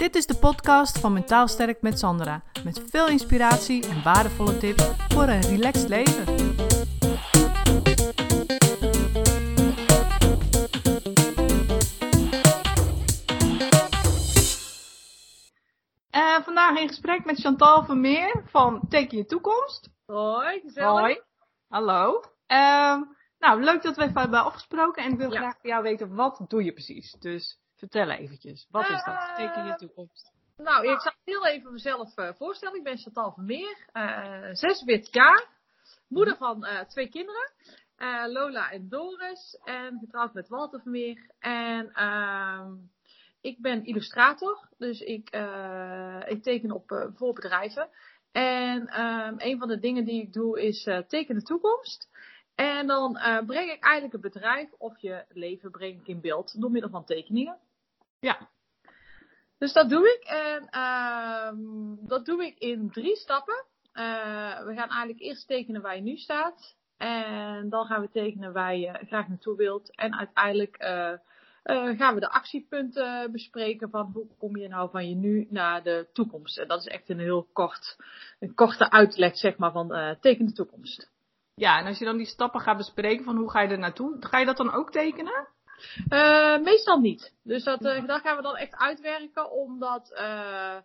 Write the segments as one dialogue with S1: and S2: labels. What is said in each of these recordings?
S1: Dit is de podcast van Mentaal Sterk met Sandra. Met veel inspiratie en waardevolle tips voor een relaxed leven. Uh, vandaag in gesprek met Chantal Vermeer van Teken Je Toekomst.
S2: Hoi, gezellig.
S1: Hoi, hallo. Uh, nou, leuk dat we even hebben afgesproken en ik wil graag van jou weten, wat doe je precies? Dus vertel eventjes, wat is dat? Teken Je Toekomst.
S2: Nou, ik zal heel even mezelf uh, voorstellen. Ik ben Chantal Vermeer, uh, 46 jaar, moeder van uh, twee kinderen, Lola en Doris, en getrouwd met Walter Vermeer. En ehm, ik ben illustrator, dus ik, ik teken op voor bedrijven. En um, een van de dingen die ik doe is teken de toekomst. En dan breng ik eigenlijk het bedrijf of je leven breng ik in beeld door middel van tekeningen.
S1: Ja,
S2: dus dat doe ik. En uh, dat doe ik in drie stappen. Uh, we gaan eigenlijk eerst tekenen waar je nu staat. En dan gaan we tekenen waar je graag naartoe wilt. En uiteindelijk uh, gaan we de actiepunten bespreken van hoe kom je nou van je nu naar de toekomst. En dat is echt een heel kort, een korte uitleg zeg maar van teken de toekomst.
S1: Ja, en als je dan die stappen gaat bespreken van hoe ga je er naartoe, ga je dat dan ook tekenen?
S2: Uh, meestal niet. Dus dat, uh, dat gaan we dan echt uitwerken, omdat uh,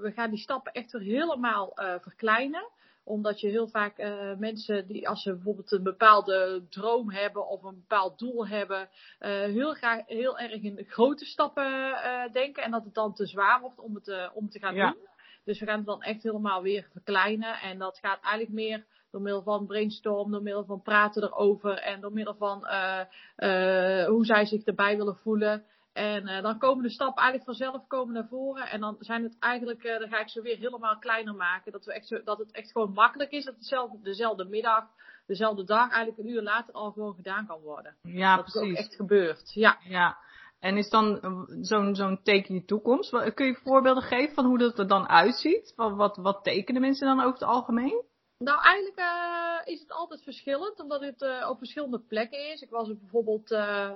S2: we gaan die stappen echt weer helemaal verkleinen. Omdat je heel vaak mensen die als ze bijvoorbeeld een bepaalde droom hebben of een bepaald doel hebben, heel, graag, heel erg in grote stappen denken en dat het dan te zwaar wordt om het om te gaan
S1: Ja.
S2: doen. Dus we gaan het dan echt helemaal weer verkleinen en dat gaat eigenlijk meer door middel van brainstorm, door middel van praten erover en door middel van uh, uh, hoe zij zich erbij willen voelen. En uh, dan komen de stappen eigenlijk vanzelf komen naar voren. En dan zijn het eigenlijk, dan ga ik ze weer helemaal kleiner maken. Dat, we echt zo, dat het echt gewoon makkelijk is. Dat hetzelfde, dezelfde middag, dezelfde dag, eigenlijk een uur later al gewoon gedaan kan worden.
S1: Ja,
S2: dat
S1: precies.
S2: is ook echt gebeurd. Ja.
S1: Ja. En is dan zo'n zo'n teken je toekomst? Kun je voorbeelden geven van hoe dat er dan uitziet? Wat, wat, wat tekenen mensen dan over het algemeen?
S2: Nou, eigenlijk uh, is het altijd verschillend, omdat het uh, op verschillende plekken is. Ik was er bijvoorbeeld uh,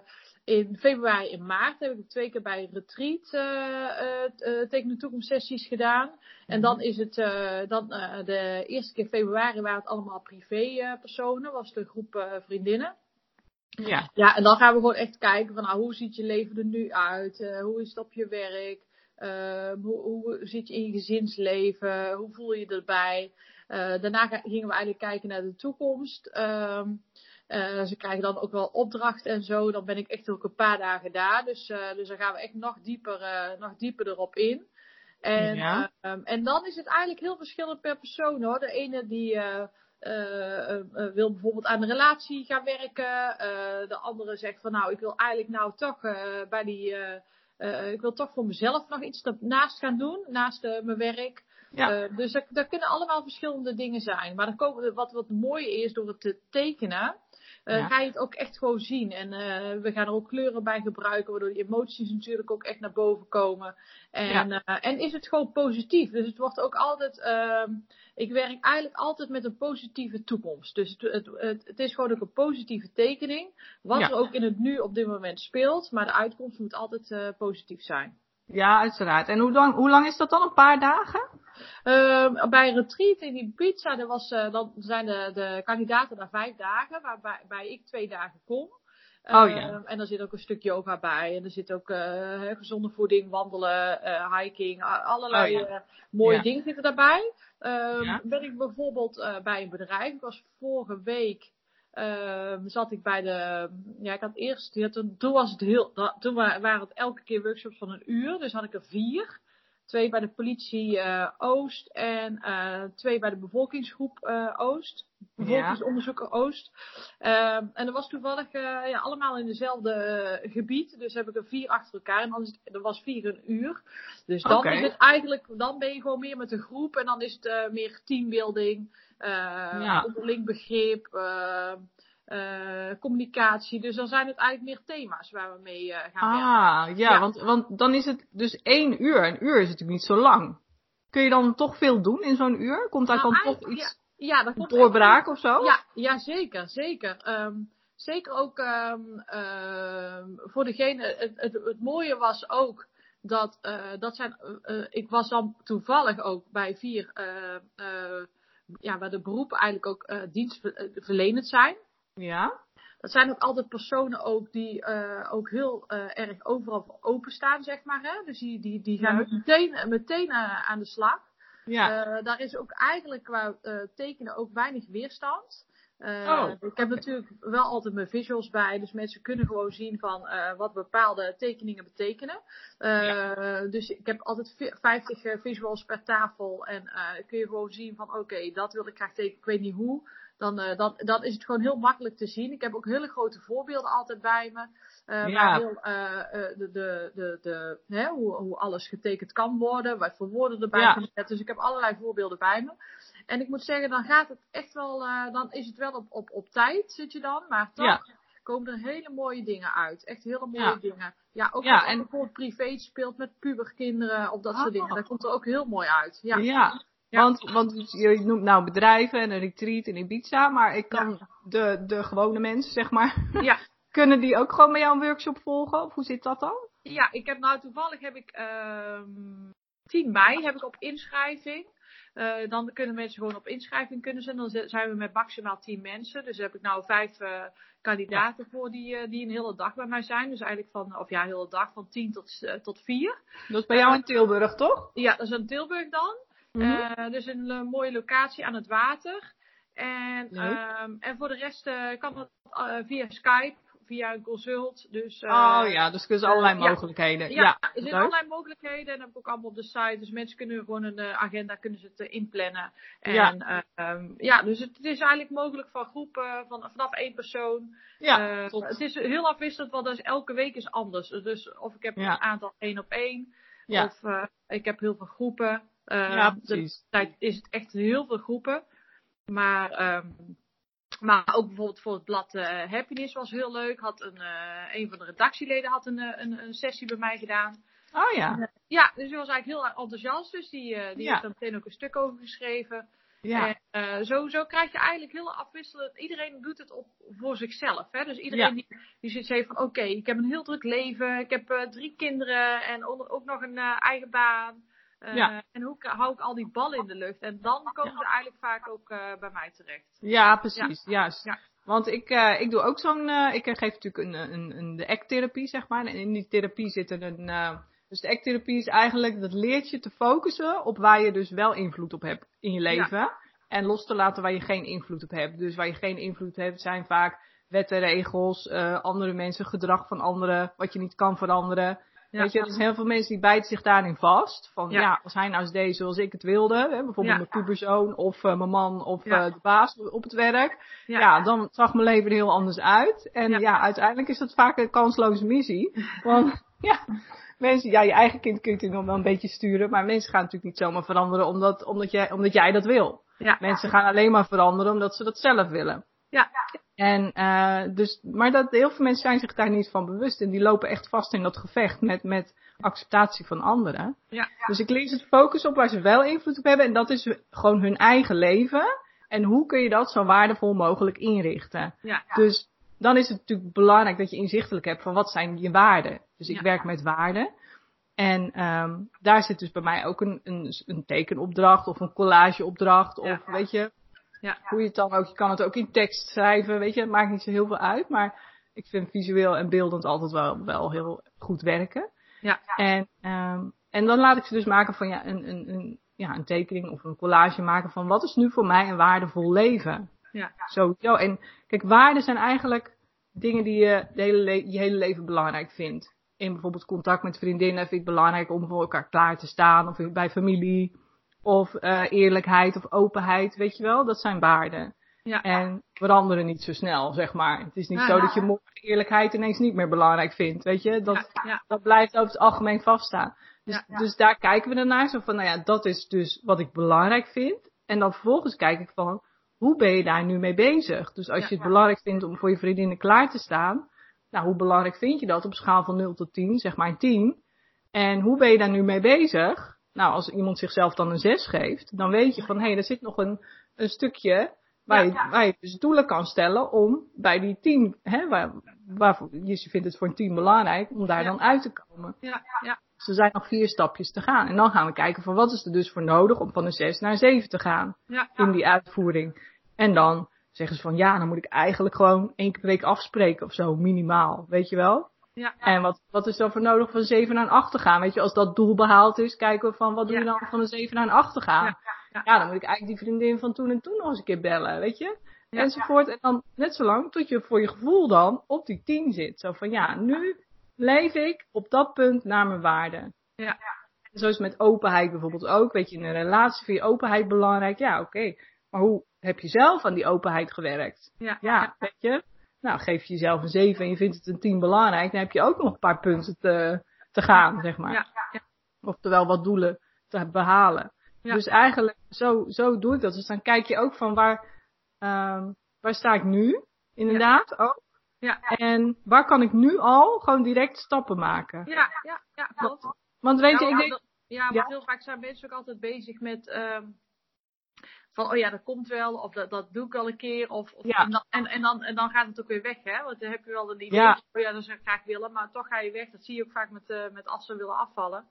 S2: in februari en maart, heb ik twee keer bij een retreat tegen de toekomst sessies gedaan. En dan is het, dan, de eerste keer februari waren het allemaal privé personen, was de groep vriendinnen.
S1: Ja.
S2: ja, en dan gaan we gewoon echt kijken van nou, hoe ziet je leven er nu uit? hoe is het op je werk? hoe, hoe zit je in je gezinsleven? Hoe voel je je erbij? Uh, daarna gingen we eigenlijk kijken naar de toekomst. Uh, uh, ze krijgen dan ook wel opdrachten en zo. Dan ben ik echt ook een paar dagen daar. Dus, dus dan gaan we echt nog dieper, nog dieper erop in. En,
S1: ja.
S2: en dan is het eigenlijk heel verschillend per persoon hoor. De ene die wil bijvoorbeeld aan de relatie gaan werken. de andere zegt van nou, ik wil eigenlijk nou toch bij die. ik wil toch voor mezelf nog iets naast gaan doen, naast mijn werk.
S1: Ja.
S2: Uh, dus dat, dat, kunnen allemaal verschillende dingen zijn. Maar dan komen, wat, wat mooi is door het te tekenen, uh,
S1: Ja.
S2: ga je het ook echt gewoon zien. En uh, we gaan er ook kleuren bij gebruiken, waardoor die emoties natuurlijk ook echt naar boven komen. En,
S1: Ja.
S2: en is het gewoon positief. Dus het wordt ook altijd, ehm, ik werk eigenlijk altijd met een positieve toekomst. Dus het, het, het, het is gewoon ook een positieve tekening. Wat
S1: Ja.
S2: er ook in het nu op dit moment speelt. Maar de uitkomst moet altijd positief zijn.
S1: Ja, uiteraard. En hoe lang, hoe lang is dat dan? Een paar dagen?
S2: Uh, bij een retreat in Ibiza, er was, uh, dan zijn de, de kandidaten naar vijf dagen, waarbij bij ik twee dagen kom.
S1: Oh, ja.
S2: En er zit ook een stuk yoga bij. En er zit ook uh, gezonde voeding, wandelen, uh, hiking, allerlei
S1: Oh, ja.
S2: mooie
S1: Ja.
S2: dingen zitten daarbij.
S1: Ja.
S2: Ben ik bijvoorbeeld bij een bedrijf. Ik was vorige week uh, zat ik bij de. Ja, ik had eerst. Ja, toen, toen was het heel. Toen waren het elke keer workshops van een uur. Dus had ik er vier. Twee bij de politie uh, Oost en uh, twee bij de bevolkingsgroep uh, Oost. Bevolkingsonderzoeker Oost. en dat was toevallig ja, allemaal in dezelfde gebied. Dus heb ik er vier achter elkaar. En dan is het, er was vier een uur. Dus dan is het eigenlijk, dan ben je gewoon meer met een groep. En dan is het meer teambuilding,
S1: Ja.
S2: onderling begrip. Uh, communicatie. Dus dan zijn het eigenlijk meer thema's waar we mee uh, gaan
S1: Ah,
S2: werken.
S1: ja, Want, want dan is het dus één uur. Een uur is natuurlijk niet zo lang. Kun je dan toch veel doen in zo'n uur? Komt daar
S2: Nou,
S1: dan toch iets
S2: Ja, ja dat komt
S1: doorbraak of zo?
S2: Ja, ja zeker, zeker. Um, zeker ook um, um, voor degene, het, het, het mooie was ook dat, uh, dat zijn, ik was dan toevallig ook bij vier, ja, waar de beroepen eigenlijk ook dienstverlenend zijn.
S1: Ja.
S2: Dat zijn ook altijd personen ook die ook heel erg overal openstaan, zeg maar. Hè? Dus die, die, die gaan
S1: Ja.
S2: meteen, meteen aan de slag.
S1: Ja.
S2: Eh, daar is ook eigenlijk qua eh, tekenen ook weinig weerstand. Eh,
S1: Oh,
S2: ik heb natuurlijk wel altijd mijn visuals bij, dus mensen kunnen gewoon zien van eh, wat bepaalde tekeningen betekenen. Eh, Dus ik heb altijd vi- 50 eh, visuals per tafel en kun je gewoon zien van oké, dat wil ik graag tekenen, ik weet niet hoe. Dan, dan, dan is het gewoon heel makkelijk te zien. Ik heb ook hele grote voorbeelden altijd bij me.
S1: Ja.
S2: Waar heel, de, de, de, de, hè, hoe, hoe alles getekend kan worden. Wat voor woorden erbij
S1: Ja.
S2: kunnen zetten. Dus ik heb allerlei voorbeelden bij me. En ik moet zeggen, dan gaat het echt wel, eh, dan is het wel op, op, op tijd zit je dan. Maar toch
S1: Ja.
S2: komen er hele mooie dingen uit. Echt hele mooie
S1: Ja.
S2: dingen. Ja, ook
S1: Ja,
S2: als je
S1: en-
S2: bijvoorbeeld privé speelt met puberkinderen of dat soort
S1: Oh.
S2: dingen. Dat komt er ook heel mooi uit. Ja.
S1: Ja.
S2: Ja.
S1: Want, want je noemt nou bedrijven en een retreat in Ibiza, maar ik kan de, de gewone mensen, zeg maar,
S2: Ja.
S1: kunnen die ook gewoon bij jou een workshop volgen? Of hoe zit dat dan?
S2: Ja, ik heb nou toevallig heb ik ehm 10 mei heb ik op inschrijving. Eh, dan kunnen mensen gewoon op inschrijving kunnen zijn. Dan zi- zijn we met maximaal 10 mensen. Dus heb ik nou vijf eh, kandidaten voor die, eh, die een hele dag bij mij zijn. Dus eigenlijk van, of ja, een hele dag van 10 tot, tot 4.
S1: Dat is bij jou in Tilburg, toch?
S2: Ja, dat is in Tilburg dan.
S1: Mhm.
S2: Dus een mooie locatie aan het water. En, ehm, en voor de rest kan dat via Skype, via een consult. Dus, eh,
S1: oh ja, dus er zijn allerlei
S2: eh, ja.
S1: mogelijkheden.
S2: Ja,
S1: Ja,
S2: er zijn allerlei mogelijkheden en dat heb ik ook allemaal op de site. Dus mensen kunnen gewoon een eh, agenda kunnen ze het eh, inplannen. En
S1: Ja.
S2: ja, ja dus het, het is eigenlijk mogelijk van groepen, van, vanaf één persoon.
S1: Ja,
S2: Eh,
S1: tot-
S2: Het is heel afwisselend, want dus elke week is anders. Dus of ik heb
S1: Ja.
S2: een aantal één op één,
S1: ja.
S2: of eh, ik heb heel veel groepen. Eh,
S1: ja,
S2: de
S1: precies.
S2: tijd is het echt heel veel groepen. Maar, ehm, maar ook bijvoorbeeld voor het blad eh, Happiness was heel leuk. Had een, eh, een van de redactieleden had een, eh, een, een sessie bij mij gedaan.
S1: Oh ja,
S2: Ja, dus die was eigenlijk heel enthousiast. Dus die, die
S1: Ja.
S2: heeft er meteen ook een stuk over geschreven.
S1: ja.
S2: En zo, zo krijg je eigenlijk heel afwisselend. Iedereen doet het op, voor zichzelf. Hè? Dus iedereen
S1: Ja.
S2: die, die zoiets heeft van: oké, ik heb een heel druk leven. Ik heb drie kinderen en onder- ook nog een eigen baan. Eh,
S1: Ja.
S2: En hoe hou ik al die ballen in de lucht? En dan komen ze eigenlijk vaak ook eh, bij mij terecht.
S1: Ja, precies. Juist.
S2: Ja.
S1: Want ik, eh, ik doe ook zo'n. eh, ik geef natuurlijk een, een, een, de ACT-therapie, zeg maar. En in die therapie zit er een. eh, dus de ACT-therapie is eigenlijk dat leert je te focussen op waar je dus wel invloed op hebt in je leven. En los te laten waar je geen invloed op hebt. Dus waar je geen invloed op hebt zijn vaak wetten, regels, eh, andere mensen, gedrag van anderen, wat je niet kan veranderen.
S2: Ja.
S1: Weet je, er zijn heel veel mensen die bijten zich daarin vast. Van ja,
S2: Ja.
S1: als hij nou eens deed zoals ik het wilde, hè, bijvoorbeeld
S2: Ja.
S1: mijn puberzoon of eh, mijn man of eh, de baas op het werk.
S2: Ja.
S1: Dan zag mijn leven er heel anders uit. En ja. Uiteindelijk is dat vaak een kansloze missie. Want ja, mensen, ja, je eigen kind kun je natuurlijk nog wel een beetje sturen, maar mensen gaan natuurlijk niet zomaar veranderen omdat, omdat, jij, omdat jij dat wil.
S2: Ja.
S1: Mensen gaan alleen maar veranderen omdat ze dat zelf willen.
S2: Ja.
S1: En, eh, dus, maar dat, heel veel mensen zijn zich daar niet van bewust. En die lopen echt vast in dat gevecht met, met acceptatie van anderen.
S2: Ja.
S1: Dus ik leer ze te focussen op waar ze wel invloed op hebben. En dat is gewoon hun eigen leven. En hoe kun je dat zo waardevol mogelijk inrichten?
S2: Ja.
S1: Dus dan is het natuurlijk belangrijk dat je inzichtelijk hebt van wat zijn je waarden. Dus ik
S2: Ja.
S1: werk met waarden. En ehm, daar zit dus bij mij ook een, een, een tekenopdracht of een collageopdracht. Of
S2: Ja.
S1: weet je,
S2: Ja.
S1: hoe je het dan ook, je kan het ook in tekst schrijven, weet je, het maakt niet zo heel veel uit. Maar ik vind visueel en beeldend altijd wel, wel heel goed werken.
S2: Ja.
S1: En, ehm, en dan laat ik ze dus maken van ja, een, een, een, ja, een tekening of een collage maken van wat is nu voor mij een waardevol leven.
S2: Ja.
S1: Sowieso. En kijk, waarden zijn eigenlijk dingen die je de hele le- je hele leven belangrijk vindt. In bijvoorbeeld contact met vriendinnen vind ik belangrijk om voor elkaar klaar te staan. Of bij familie. Of eh, eerlijkheid of openheid, weet je wel. Dat zijn waarden.
S2: Ja.
S1: En veranderen niet zo snel, zeg maar. Het is niet
S2: Ja,
S1: zo
S2: ja.
S1: dat je morgen eerlijkheid ineens niet meer belangrijk vindt, weet je. Dat, dat blijft over het algemeen vaststaan. Dus, dus daar kijken we naar naar. Zo van, nou ja, dat is dus wat ik belangrijk vind. En dan vervolgens kijk ik van, hoe ben je daar nu mee bezig? Dus als je het belangrijk vindt om voor je vriendinnen klaar te staan. Nou, hoe belangrijk vind je dat op schaal van 0 tot 10? Zeg maar een 10. En hoe ben je daar nu mee bezig? Nou, als iemand zichzelf dan een 6 geeft, dan weet je van, hé, hey, er zit nog een, een stukje Waar,
S2: Ja,
S1: je, waar je dus doelen kan stellen om bij die tien, hè, waar, waarvoor, je vindt het voor een team belangrijk om daar
S2: Ja.
S1: dan uit te komen.
S2: Ja, ja,
S1: Dus er zijn nog vier stapjes te gaan. En dan gaan we kijken van wat is er dus voor nodig om van een zes naar een zeven te gaan in die uitvoering. En dan zeggen ze van ja, dan moet ik eigenlijk gewoon één keer per week afspreken of zo, minimaal. Weet je wel?
S2: Ja.
S1: En wat, wat is er voor nodig van 7 naar een 8 te gaan? Weet je, als dat doel behaald is, kijken we van wat doe je dan van een 7 naar een 8 te gaan?
S2: Ja,
S1: dan moet ik eigenlijk die vriendin van toen en toen nog eens een keer bellen, weet je? Enzovoort. En dan net zo lang tot je voor je gevoel dan op die 10 zit. Zo van ja, nu leef ik op dat punt naar mijn waarde.
S2: Ja.
S1: En zo is het met openheid bijvoorbeeld ook. Weet je, in een relatie vind je openheid belangrijk. Ja, oké. Maar hoe heb je zelf aan die openheid gewerkt?
S2: Ja,
S1: Ja, weet je. Nou, geef je jezelf een 7 en je vindt het een 10 belangrijk, dan heb je ook nog een paar punten te, te gaan, zeg maar.
S2: ja, ja.
S1: Oftewel wat doelen te behalen.
S2: Ja.
S1: Dus eigenlijk, zo, zo doe ik dat. Dus dan kijk je ook van waar, ehm, waar sta ik nu, inderdaad ook.
S2: Ja.
S1: En waar kan ik nu al gewoon direct stappen maken.
S2: Ja, ja, ja, klopt.
S1: Want weet je,
S2: Nou,
S1: ik denk,
S2: ja, want heel vaak zijn mensen ook altijd bezig met ehm, van, oh ja, dat komt wel, of dat, dat doe ik al een keer, of, of-
S1: Ja.
S2: en, dan, en, en, dan, en dan gaat het ook weer weg, hè? Want dan heb je wel een idee,
S1: Ja.
S2: van, oh ja, dat zou ik graag willen, maar toch ga je weg. Dat zie je ook vaak met, eh met als ze willen afvallen.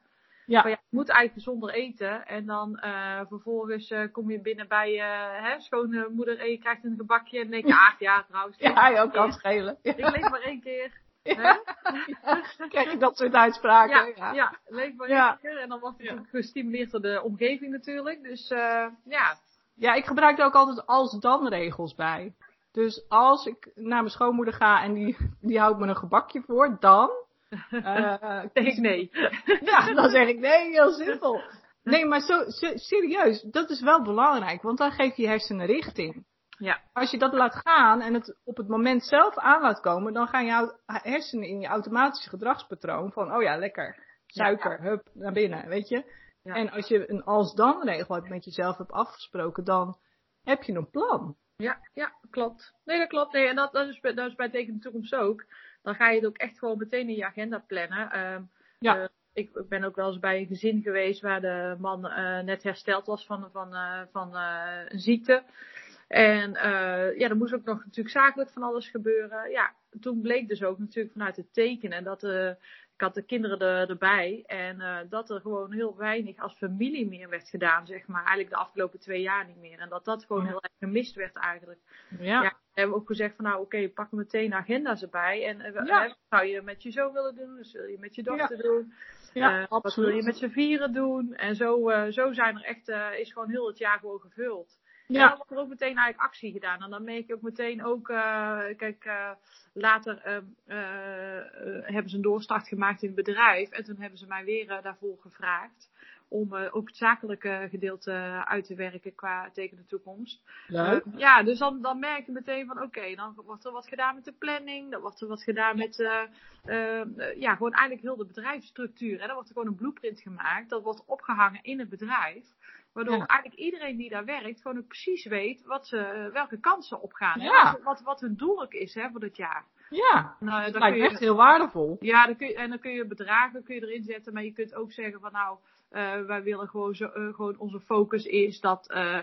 S1: Ja.
S2: Van, ja, je moet eigenlijk gezonder eten, en dan eh, vervolgens eh, kom je binnen bij eh hè, schoonmoeder en je krijgt een gebakje, en denk je, ah ja, trouwens,
S1: ja, je
S2: ik
S1: ook kan schelen. Ja.
S2: Ik leef maar één keer. Hè?
S1: Dan krijg je dat soort uitspraken.
S2: Ja,
S1: Ja,
S2: ja. leef maar
S1: Ja.
S2: één keer. En dan wordt het
S1: Ja.
S2: ook gestimuleerd door de omgeving natuurlijk. Dus eh, ja,
S1: Ja, ik gebruik er ook altijd als-dan regels bij. Dus als ik naar mijn schoonmoeder ga en die, die houdt me een gebakje voor, dan. eh,
S2: zeg ik nee.
S1: ja, dan zeg ik nee, heel simpel. Nee, maar zo, se- serieus, dat is wel belangrijk, want dan geef je je hersenen richting.
S2: Ja.
S1: Als je dat laat gaan en het op het moment zelf aan laat komen, dan gaan jouw hersenen in je automatische gedragspatroon van, oh ja, lekker, suiker, hup, naar binnen, weet je.
S2: Ja.
S1: En als je een als-dan regel hebt met jezelf hebt afgesproken, dan heb je een plan.
S2: Ja, ja, klopt. Nee, dat klopt. Nee, en dat, dat, is, bij- dat is bij Tegen de Toekomst ook. Dan ga je het ook echt gewoon meteen in je agenda plannen. Ehm,
S1: Ja.
S2: eh, ik ben ook wel eens bij een gezin geweest waar de man eh, net hersteld was van, van, eh, van een ziekte. En ja, er moest ook nog natuurlijk zakelijk van alles gebeuren. Ja, toen bleek dus ook natuurlijk vanuit het tekenen dat ik had de kinderen er, erbij. En eh, dat er gewoon heel weinig als familie meer werd gedaan, zeg maar. Eigenlijk de afgelopen twee jaar niet meer. En dat dat gewoon heel erg gemist werd eigenlijk.
S1: Ja,
S2: Ja, we hebben ook gezegd van nou oké, pak meteen agenda's erbij. En eh,
S1: Ja.
S2: wat zou je met je zoon willen doen? Dus wil je met je dochter doen?
S1: ja
S2: Eh, wat wil je met z'n vieren doen? En zo, zo zijn er echt, is gewoon heel het jaar gewoon gevuld. En dan
S1: Ja,
S2: wordt er ook meteen eigenlijk actie gedaan. En dan merk je ook meteen ook, eh, kijk, eh, later eh, hebben ze een doorstart gemaakt in het bedrijf. En toen hebben ze mij weer daarvoor gevraagd. Om ook het zakelijke gedeelte uit te werken qua tegen de toekomst.
S1: leuk.
S2: Eh, ja, dus dan, dan merk je meteen van oké, dan wordt er wat gedaan met de planning, dan wordt er wat gedaan met ja, gewoon eigenlijk heel de bedrijfsstructuur. Hè. Dan wordt er gewoon een blueprint gemaakt, dat wordt opgehangen in het bedrijf. Waardoor
S1: Ja.
S2: eigenlijk iedereen die daar werkt gewoon ook precies weet wat ze, welke kansen opgaan.
S1: Ja.
S2: Wat, wat, hun doel ook is hè, voor dit jaar.
S1: Ja,
S2: Nou,
S1: dat lijkt
S2: kun je-
S1: echt heel waardevol.
S2: ja, dan kun je, en dan kun je bedragen kun je erin zetten, maar je kunt ook zeggen van nou, eh, wij willen gewoon, zo, eh, gewoon onze focus is dat eh,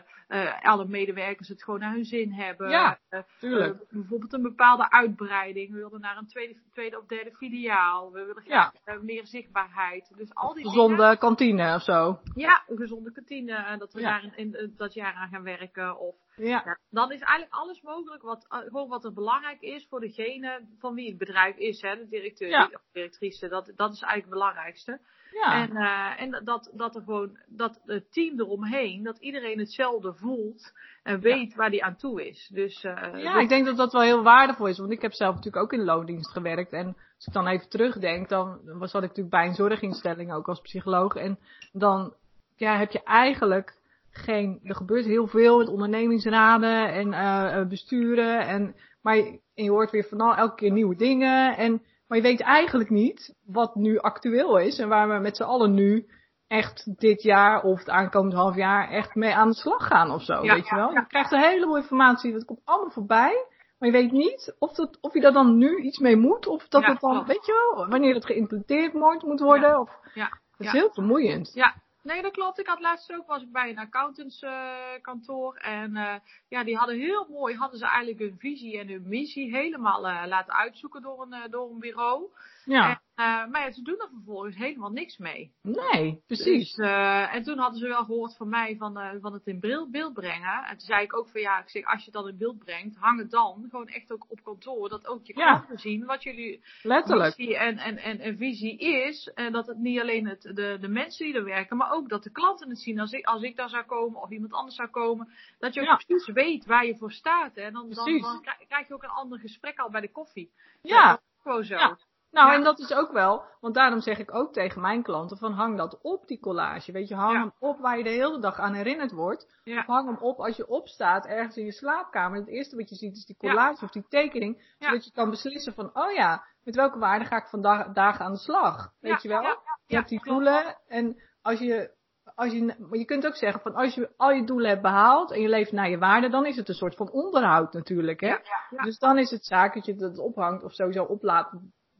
S2: alle medewerkers het gewoon naar hun zin hebben.
S1: Ja, Tuurlijk.
S2: bijvoorbeeld een bepaalde uitbreiding. We willen naar een tweede, tweede of derde filiaal. We willen
S1: Ja.
S2: meer zichtbaarheid. Dus al die dingen.
S1: Gezonde kantine of zo.
S2: Ja, een gezonde kantine. En dat we
S1: Ja.
S2: daar in, in, dat jaar aan gaan werken. Of
S1: Ja,
S2: ja, dan is eigenlijk alles mogelijk wat, eh, gewoon wat er belangrijk is voor degene van wie het bedrijf is. Hè, de directeur
S1: Ja.
S2: of directrice. Dat, dat is eigenlijk het belangrijkste.
S1: ja.
S2: En, eh, en dat, dat er gewoon, dat het team eromheen, dat iedereen hetzelfde voelt en weet waar die aan toe is. Dus, eh,
S1: Ja,
S2: dus-
S1: ik denk dat dat wel heel waardevol is. Want ik heb zelf natuurlijk ook in de loondienst gewerkt. En als ik dan even terugdenk, dan was zat ik natuurlijk bij een zorginstelling ook als psycholoog. En dan ja, heb je eigenlijk geen. Er gebeurt heel veel met ondernemingsraden en eh, eh, besturen. En, maar je, en je hoort weer van al, elke keer nieuwe dingen. En, maar je weet eigenlijk niet wat nu actueel is. En waar we met z'n allen nu echt dit jaar of het aankomend half jaar echt mee aan de slag gaan of zo.
S2: Ja,
S1: weet je wel?
S2: ja.
S1: Je krijgt een heleboel informatie, dat komt allemaal voorbij. Maar je weet niet of, dat, of je daar dan nu iets mee moet. Of dat het dan,
S2: klopt.
S1: weet je wel, wanneer het geïmplementeerd moet, worden. Of,
S2: ja,
S1: het is heel vermoeiend.
S2: Ja, Nee, dat klopt. Ik had laatst ook, was ik bij een accountantskantoor. en eh, ja, die hadden heel mooi, hadden ze eigenlijk hun visie en hun missie helemaal eh, laten uitzoeken door een, door een bureau.
S1: Ja.
S2: En, uh, maar ja, ze doen er vervolgens helemaal niks mee.
S1: Nee, precies.
S2: Dus, uh, en toen hadden ze wel gehoord van mij van, uh, van het in beeld, brengen. En toen zei ik ook van ja, ik zeg, als je dat in beeld brengt, hang het dan gewoon echt ook op kantoor. Dat ook je
S1: Ja.
S2: klanten zien wat jullie
S1: Letterlijk.
S2: en, en, en, en visie is. En dat het niet alleen het, de, de mensen die er werken, maar ook dat de klanten het zien. Als ik, als ik daar zou komen of iemand anders zou komen, dat je ook
S1: Ja.
S2: precies weet waar je voor staat. Hè. En dan, dan, krijg- je ook een ander gesprek al bij de koffie.
S1: Ja.
S2: dat gewoon zo.
S1: Ja. Nou,
S2: Ja.
S1: en dat is ook wel, want daarom zeg ik ook tegen mijn klanten van hang dat op, die collage. Weet je, hang
S2: Ja.
S1: hem op waar je de hele dag aan herinnerd wordt.
S2: Ja.
S1: Of hang hem op als je opstaat ergens in je slaapkamer. Het eerste wat je ziet is die collage of die tekening. Zodat je kan beslissen van, oh ja, met welke waarde ga ik vandaag aan de slag? Weet je wel? je hebt die doelen en als je, als je, maar je kunt ook zeggen van als je al je doelen hebt behaald en je leeft naar je waarde, dan is het een soort van onderhoud natuurlijk. Hè? Dus dan is het zaak dat je het ophangt of sowieso oplaat,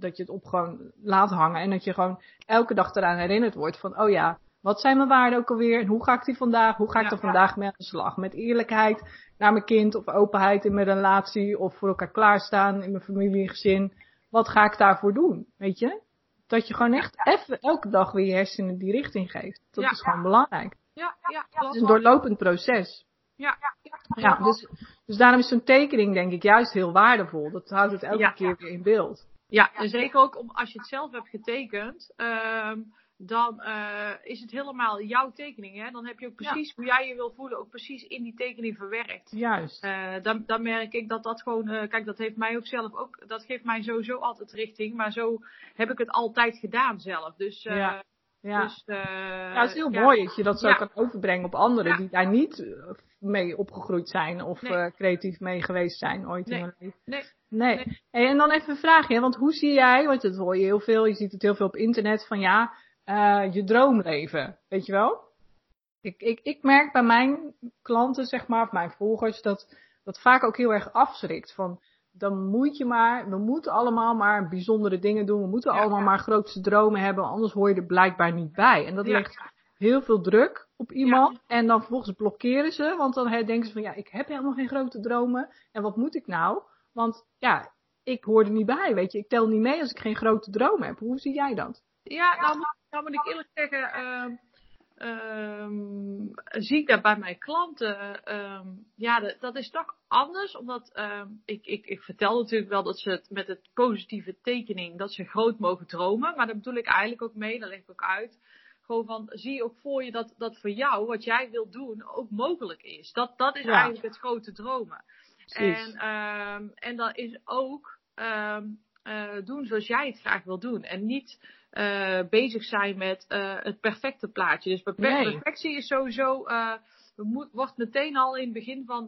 S1: dat je het op gewoon laat hangen en dat je gewoon elke dag eraan herinnerd wordt van, oh ja, wat zijn mijn waarden ook alweer en hoe ga ik die vandaag, hoe ga ik
S2: Ja,
S1: er vandaag mee aan de slag? Met eerlijkheid naar mijn kind of openheid in mijn relatie of voor elkaar klaarstaan in mijn familie en gezin. Wat ga ik daarvoor doen? Weet je? Dat je gewoon echt even elke dag weer je hersenen die richting geeft. Dat
S2: Ja,
S1: is gewoon belangrijk.
S2: Ja, ja,
S1: Het is een doorlopend proces.
S2: Ja,
S1: Ja, dus, dus daarom is zo'n tekening denk ik juist heel waardevol. Dat houdt het elke keer weer in beeld.
S2: Ja, en zeker ook om, als je het zelf hebt getekend, ehm, dan eh, is het helemaal jouw tekening. Hè? Dan heb je ook precies hoe jij je wil voelen, ook precies in die tekening verwerkt.
S1: Juist.
S2: Eh, dan, dan merk ik dat dat gewoon, eh, kijk, dat heeft mij ook zelf ook, dat geeft mij sowieso altijd richting, maar zo heb ik het altijd gedaan zelf. Dus,
S1: Ja. Ja.
S2: dus
S1: ja, het is heel
S2: ja.
S1: mooi dat je dat zo
S2: Ja.
S1: kan overbrengen op anderen die daar niet mee opgegroeid zijn of
S2: Nee.
S1: creatief mee geweest zijn ooit
S2: Nee.
S1: in hun leven.
S2: Nee,
S1: Nee. Hey, en dan even een vraagje, want hoe zie jij, want dat hoor je heel veel, je ziet het heel veel op internet, van ja, eh, je droomleven, weet je wel? Ik, ik, ik merk bij mijn klanten, zeg maar, of mijn volgers, dat dat vaak ook heel erg afschrikt. Van, dan moet je maar, we moeten allemaal maar bijzondere dingen doen, we moeten
S2: Ja,
S1: allemaal
S2: ja.
S1: maar grootste dromen hebben, anders hoor je er blijkbaar niet bij. En dat
S2: Ja.
S1: legt heel veel druk op iemand. En dan vervolgens blokkeren ze, want dan denken ze van ja, ik heb helemaal geen grote dromen. En wat moet ik nou? Want ja, ik hoor er niet bij, weet je. Ik tel niet mee als ik geen grote dromen heb. Hoe zie jij dat?
S2: Ja, nou, moet- nou moet ik eerlijk zeggen, ehm, zie ik dat bij mijn klanten. ehm, ja, dat, dat is toch anders, omdat ik, ik, ik vertel natuurlijk wel dat ze het met het positieve tekening, dat ze groot mogen dromen. Maar daar bedoel ik eigenlijk ook mee, dat leg ik ook uit. Gewoon van, zie ook voor je dat, dat voor jou, wat jij wilt doen, ook mogelijk is. Dat, dat is
S1: Ja.
S2: eigenlijk het grote dromen.
S1: Precies.
S2: En, ehm, en dat is ook ehm, eh, doen zoals jij het graag wil doen. En niet eh, bezig zijn met eh, het perfecte plaatje. Dus
S1: Nee.
S2: perfectie is sowieso. moet, wordt meteen al in het begin van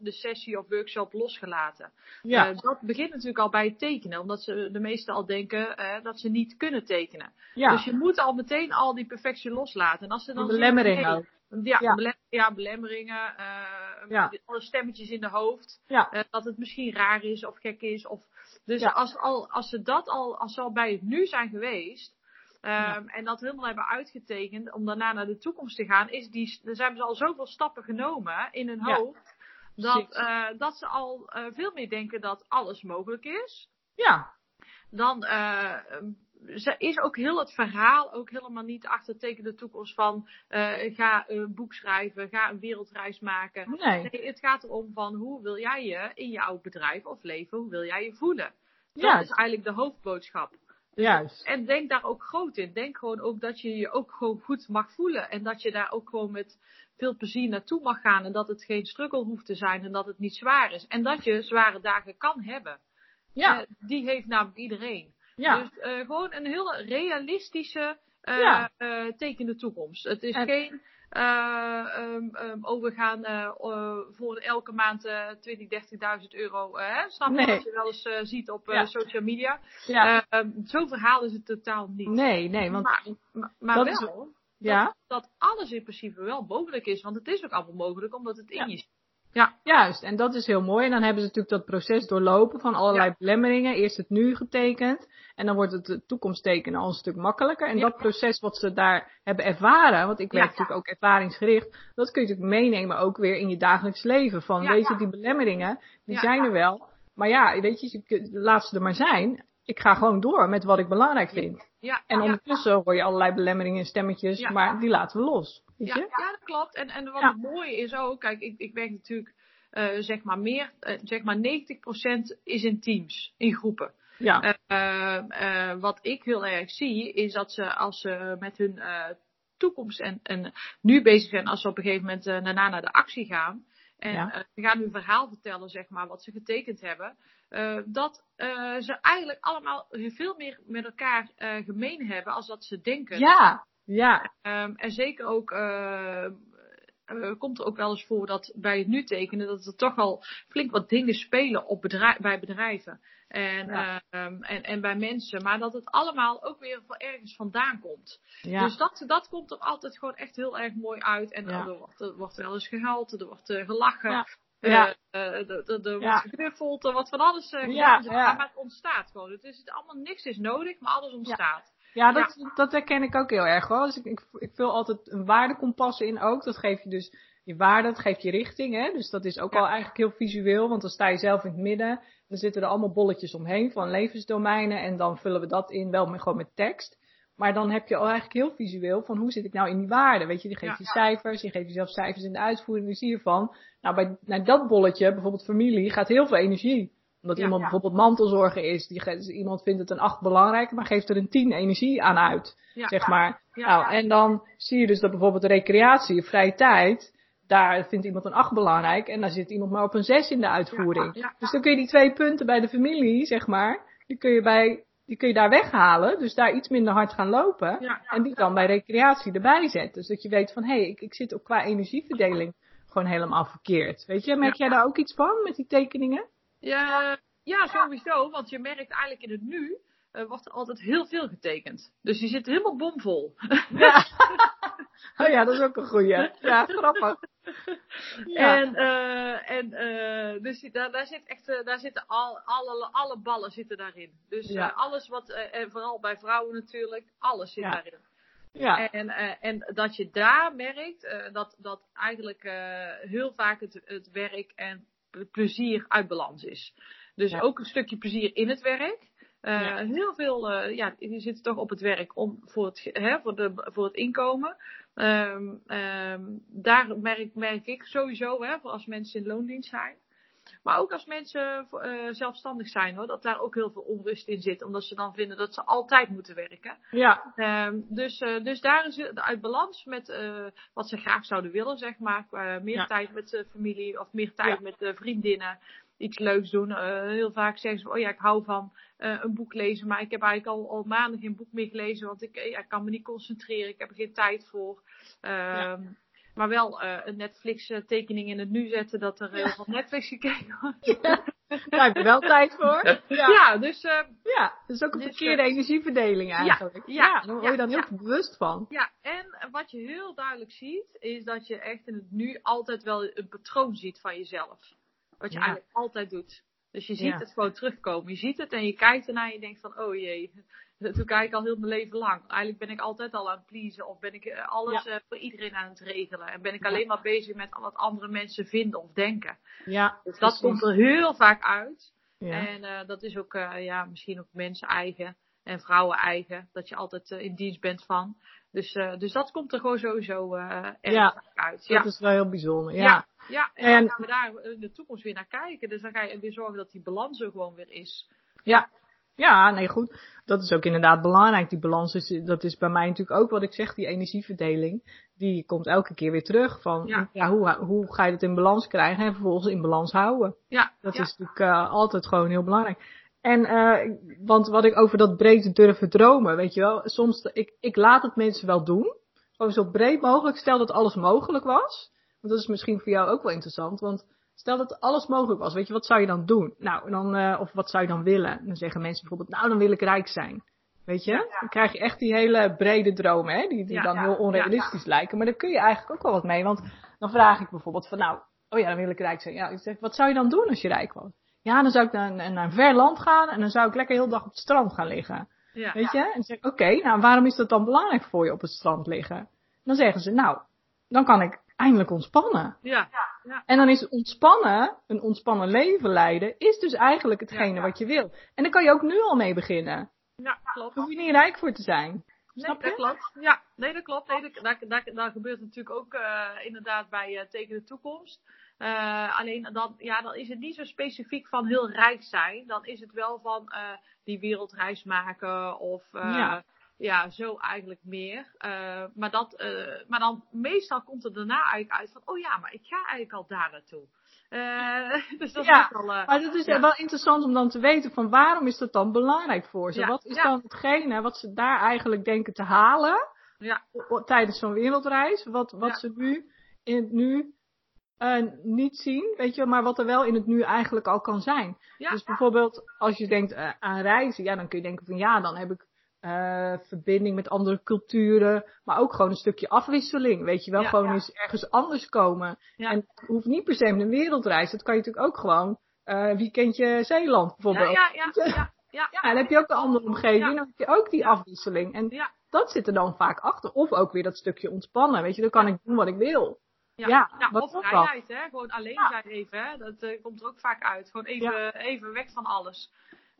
S2: de sessie of workshop losgelaten.
S1: ja,
S2: dat begint natuurlijk al bij het tekenen, omdat ze de meesten al denken dat ze niet kunnen tekenen.
S1: ja.
S2: Dus je moet al meteen al die perfectie loslaten. En als ze dan
S1: de belemmering ook.
S2: Ja,
S1: Ja.
S2: belem- ja, belemmeringen, eh,
S1: Ja.
S2: alle stemmetjes in de hoofd.
S1: Ja.
S2: eh, dat het misschien raar is of gek is. Of, dus als, al, als ze dat al, als ze al bij het nu zijn geweest. ehm, En dat helemaal hebben uitgetekend om daarna naar de toekomst te gaan, is die, dan hebben ze al zoveel stappen genomen in hun hoofd. Dat, eh, dat ze al veel meer denken dat alles mogelijk is
S1: ja,
S2: dan eh, ze is ook heel het verhaal ook helemaal niet achter teken de toekomst van eh, ga een boek schrijven, ga een wereldreis maken.
S1: nee.
S2: Nee, het gaat erom van hoe wil jij je in jouw bedrijf of leven, hoe wil jij je voelen? Dat is eigenlijk de hoofdboodschap.
S1: Juist.
S2: En denk daar ook groot in. Denk gewoon ook dat je je ook gewoon goed mag voelen. En dat je daar ook gewoon met veel plezier naartoe mag gaan. En dat het geen struggle hoeft te zijn en dat het niet zwaar is. En dat je zware dagen kan hebben.
S1: Ja,
S2: Eh, die heeft namelijk iedereen.
S1: Ja.
S2: Dus eh, gewoon een heel realistische eh
S1: Ja.
S2: eh, teken de toekomst. Het is
S1: En-
S2: geen, eh, ehm, oh we gaan eh, eh, voor elke maand eh 20, 30.000 euro, eh, hè? snap je
S1: Nee.
S2: wat je wel eens eh, ziet op eh,
S1: Ja.
S2: social media.
S1: ja.
S2: Eh, ehm, Zo'n verhaal is het totaal niet.
S1: nee, nee, want
S2: maar maar, maar
S1: dat is-
S2: wel
S1: ja,
S2: dat alles in principe wel mogelijk is. Want het is ook allemaal mogelijk omdat het in je zit. Ja.
S1: Juist, en dat is heel mooi. En dan hebben ze natuurlijk dat proces doorlopen van allerlei
S2: Ja.
S1: belemmeringen. Eerst het nu getekend. En dan wordt het de toekomst tekenen al een stuk makkelijker. En
S2: Ja.
S1: dat proces wat ze daar hebben ervaren, want ik werk
S2: Ja.
S1: natuurlijk ook ervaringsgericht, dat kun je natuurlijk meenemen ook weer in je dagelijks leven. Van weet je, die belemmeringen, die zijn er wel. Maar ja, weet je, laat ze er maar zijn. Ik ga gewoon door met wat ik belangrijk vind.
S2: Ja,
S1: En ondertussen hoor je allerlei belemmeringen en stemmetjes, maar die laten we los. Weet
S2: Ja,
S1: je?
S2: ja, dat klopt. En, en wat
S1: Ja.
S2: het mooie is ook, kijk, ik, ik werk natuurlijk, eh, zeg maar meer, eh, zeg maar 90% is in teams, in groepen.
S1: Ja.
S2: Eh, wat ik heel erg zie, is dat ze als ze met hun toekomst en, en nu bezig zijn, als ze op een gegeven moment daarna naar de actie gaan. En
S1: Ja.
S2: ze gaan hun verhaal vertellen, zeg maar, wat ze getekend hebben. dat ze eigenlijk allemaal veel meer met elkaar gemeen hebben als dat ze denken.
S1: Ja, ja,
S2: Ehm, en zeker ook eh, eh, komt er ook wel eens voor dat bij het nu tekenen dat er toch al flink wat dingen spelen op bedrijf, bij bedrijven. En,
S1: Ja.
S2: ehm, en, en bij mensen. Maar dat het allemaal ook weer van ergens vandaan komt.
S1: ja.
S2: Dus dat, dat komt er altijd gewoon echt heel erg mooi uit. En
S1: Ja.
S2: er, wordt, er wordt wel eens gehuild, er wordt eh, gelachen.
S1: Ja.
S2: er, wordt geknuffeld, er wordt van alles gedaan. Maar, maar het ontstaat gewoon. Het is allemaal niks is nodig, maar alles ontstaat.
S1: Ja, dat, dat herken ik ook heel erg hoor. Dus ik, ik, ik vul altijd een waardekompas in ook. Dat geeft je dus je waarde, dat geeft je richting. Hè? Dus dat is ook
S2: Ja.
S1: al eigenlijk heel visueel, want dan sta je zelf in het midden. Dan zitten er allemaal bolletjes omheen van levensdomeinen. En dan vullen we dat in, wel met, gewoon met tekst. Maar dan heb je al eigenlijk heel visueel van hoe zit ik nou in die waarde. Weet je, die geeft
S2: Ja.
S1: je cijfers, je geeft jezelf cijfers in de uitvoering. Dus zie je van, nou bij naar dat bolletje, bijvoorbeeld familie, gaat heel veel energie. Omdat
S2: Ja.
S1: iemand
S2: Ja.
S1: bijvoorbeeld mantelzorger is. Die, dus iemand vindt het een 8 belangrijk, maar geeft er een 10 energie aan uit. Zeg maar. Nou, en dan zie je dus dat bijvoorbeeld recreatie, vrije tijd, daar vindt iemand een 8 belangrijk en daar zit iemand maar op een 6 in de uitvoering.
S2: Ja, ja.
S1: Dus dan kun je die twee punten bij de familie, zeg maar, die kun je, bij, die kun je daar weghalen. Dus daar iets minder hard gaan lopen. En die dan bij recreatie erbij zetten. Dus dat je weet van, hé, hey, ik, ik zit ook qua energieverdeling gewoon helemaal verkeerd. Weet je, merk jij daar ook iets van met die tekeningen?
S2: Ja, ja, sowieso. Want je merkt eigenlijk in het nu eh, wordt er altijd heel veel getekend. Dus je zit helemaal bomvol.
S1: Ja. oh ja, dat is ook een goeie. Ja, grappig. Ja.
S2: En, eh, en eh, dus daar, daar zit echt, daar zitten al, alle, alle ballen zitten daarin. Dus
S1: Ja.
S2: alles wat, en vooral bij vrouwen natuurlijk, alles zit
S1: Ja.
S2: daarin.
S1: ja.
S2: En, en dat je daar merkt dat, dat eigenlijk heel vaak het, het werk en plezier uit balans is. Dus
S1: Ja.
S2: ook een stukje plezier in het werk. Eh,
S1: Ja.
S2: Heel veel, eh, ja, die zitten toch op het werk om, voor, het, hè, voor, de, voor het inkomen. Ehm, ehm, daar merk, merk ik sowieso, hè, voor als mensen in loondienst zijn. Maar ook als mensen eh, zelfstandig zijn, hoor, dat daar ook heel veel onrust in zit. Omdat ze dan vinden dat ze altijd moeten werken.
S1: ja.
S2: Ehm, dus, eh, dus daar is het uit balans met eh, wat ze graag zouden willen, zeg maar. Meer
S1: Ja.
S2: tijd met de familie of meer tijd
S1: Ja.
S2: met de vriendinnen. Iets leuks doen. Heel vaak zeggen ze, oh ja, ik hou van een boek lezen. Maar ik heb eigenlijk al, al maanden geen boek meer gelezen. Want ik, ja, ik kan me niet concentreren. Ik heb er geen tijd voor. Ehm, Maar wel eh, een Netflix eh, tekening in het nu zetten dat er heel veel Netflix gekeken wordt.
S1: Daar heb je wel tijd voor.
S2: Ja,
S1: Ja,
S2: dus eh,
S1: ja. dat is ook een
S2: Dus,
S1: verkeerde
S2: eh,
S1: energieverdeling eigenlijk.
S2: ja,
S1: daar word je dan heel
S2: ja.
S1: bewust van.
S2: Ja, en wat je heel duidelijk ziet, is dat je echt in het nu altijd wel een patroon ziet van jezelf. Wat je
S1: Ja.
S2: eigenlijk altijd doet. Dus je ziet
S1: Ja.
S2: het gewoon terugkomen. Je ziet het en je kijkt ernaar en je denkt van, oh jee, dat kijk ik al heel mijn leven lang. Eigenlijk ben ik altijd al aan het pleasen of ben ik eh, alles eh, voor iedereen aan het regelen. En ben ik alleen maar bezig met wat andere mensen vinden of denken.
S1: Ja,
S2: Dus dat komt er heel vaak uit.
S1: Ja.
S2: En eh, dat is ook ja, misschien ook mensen eigen en vrouwen eigen. Dat je altijd in dienst bent van. Dus, dus dat komt er gewoon sowieso erg
S1: Ja,
S2: vaak uit.
S1: Dat
S2: Ja.
S1: is wel heel bijzonder. Ja.
S2: Ja. ja, en,
S1: En-
S2: dan gaan we daar in de toekomst weer naar kijken. Dus dan ga je weer zorgen dat die balans er gewoon weer is.
S1: Ja. Ja, nee, goed. Dat is ook inderdaad belangrijk. Die balans is, dat is bij mij natuurlijk ook wat ik zeg, die energieverdeling. Die komt elke keer weer terug. Van, ja.
S2: Ja.
S1: hoe, hoe ga je het in balans krijgen en vervolgens in balans houden?
S2: Ja,
S1: Dat
S2: ja.
S1: is natuurlijk eh, altijd gewoon heel belangrijk. En, eh, want wat ik over dat breed durven dromen, weet je wel. Soms, ik, ik laat het mensen wel doen. Gewoon zo breed mogelijk. Stel dat alles mogelijk was. Want dat is misschien voor jou ook wel interessant. Want stel dat alles mogelijk was. Weet je, wat zou je dan doen? Nou, dan, eh, of wat zou je dan willen? Dan zeggen mensen bijvoorbeeld, nou, dan wil ik rijk zijn. Weet je? Dan krijg je echt die hele brede dromen, hè? Die, die
S2: Ja,
S1: dan
S2: ja,
S1: heel onrealistisch lijken. Maar daar kun je eigenlijk ook wel wat mee. Want dan vraag ik bijvoorbeeld van, nou, oh ja, dan wil ik rijk zijn. Ja, ik zeg, wat zou je dan doen als je rijk was? Ja, dan zou ik naar, naar een ver land gaan en dan zou ik lekker heel de dag op het strand gaan liggen.
S2: Ja.
S1: Weet je? En dan zeg ik, oké, nou waarom is dat dan belangrijk voor je op het strand liggen? Dan zeggen ze, nou, dan kan ik eindelijk ontspannen.
S2: Ja. Ja.
S1: En dan is ontspannen, een ontspannen leven leiden, is dus eigenlijk hetgene
S2: Ja.
S1: wat je wil. En daar kan je ook nu al mee beginnen.
S2: Ja, klopt.
S1: Daar hoef je niet rijk voor te zijn.
S2: Nee,
S1: Snap
S2: dat
S1: je?
S2: klopt. Ja, nee, dat klopt. Nee, dat, daar, daar, daar gebeurt natuurlijk ook eh, inderdaad bij eh, Tegen de Toekomst. Eh, alleen dan, ja, dan is het niet zo specifiek van heel rijk zijn. Dan is het wel van eh, die wereldreis maken of eh,
S1: Ja.
S2: Ja. zo eigenlijk meer. Eh, maar, dat, eh, maar dan meestal komt er daarna eigenlijk uit van, oh ja, maar ik ga eigenlijk al daar naartoe. Eh, dus dat
S1: Ja,
S2: is wel...
S1: Maar dat is
S2: Ja.
S1: wel interessant om dan te weten van waarom is dat dan belangrijk voor ze?
S2: Ja,
S1: Wat is dan hetgene wat ze daar eigenlijk denken te halen tijdens zo'n wereldreis? Wat, wat ze nu in het nu niet zien, weet je, maar wat er wel in het nu eigenlijk al kan zijn.
S2: ja,
S1: Dus bijvoorbeeld als je denkt aan reizen, ja, dan kun je denken van ja, dan heb ik eh, verbinding met andere culturen, maar ook gewoon een stukje afwisseling, weet je wel,
S2: Ja,
S1: gewoon
S2: ja.
S1: eens ergens anders komen.
S2: Ja.
S1: En het hoeft niet per se met een wereldreis, dat kan je natuurlijk ook gewoon eh weekendje Zeeland bijvoorbeeld.
S2: ja, ja, ja, ja, ja.
S1: Dan heb je ook een andere omgeving, dan heb je ook die afwisseling. En dat zit er dan vaak achter. Of ook weer dat stukje ontspannen, weet je, dan kan ik doen wat ik wil.
S2: Ja,
S1: Ja, wat
S2: of vrijheid, hè? Gewoon alleen zijn even, hè? Dat eh, komt er ook vaak uit. Gewoon even, even weg van alles.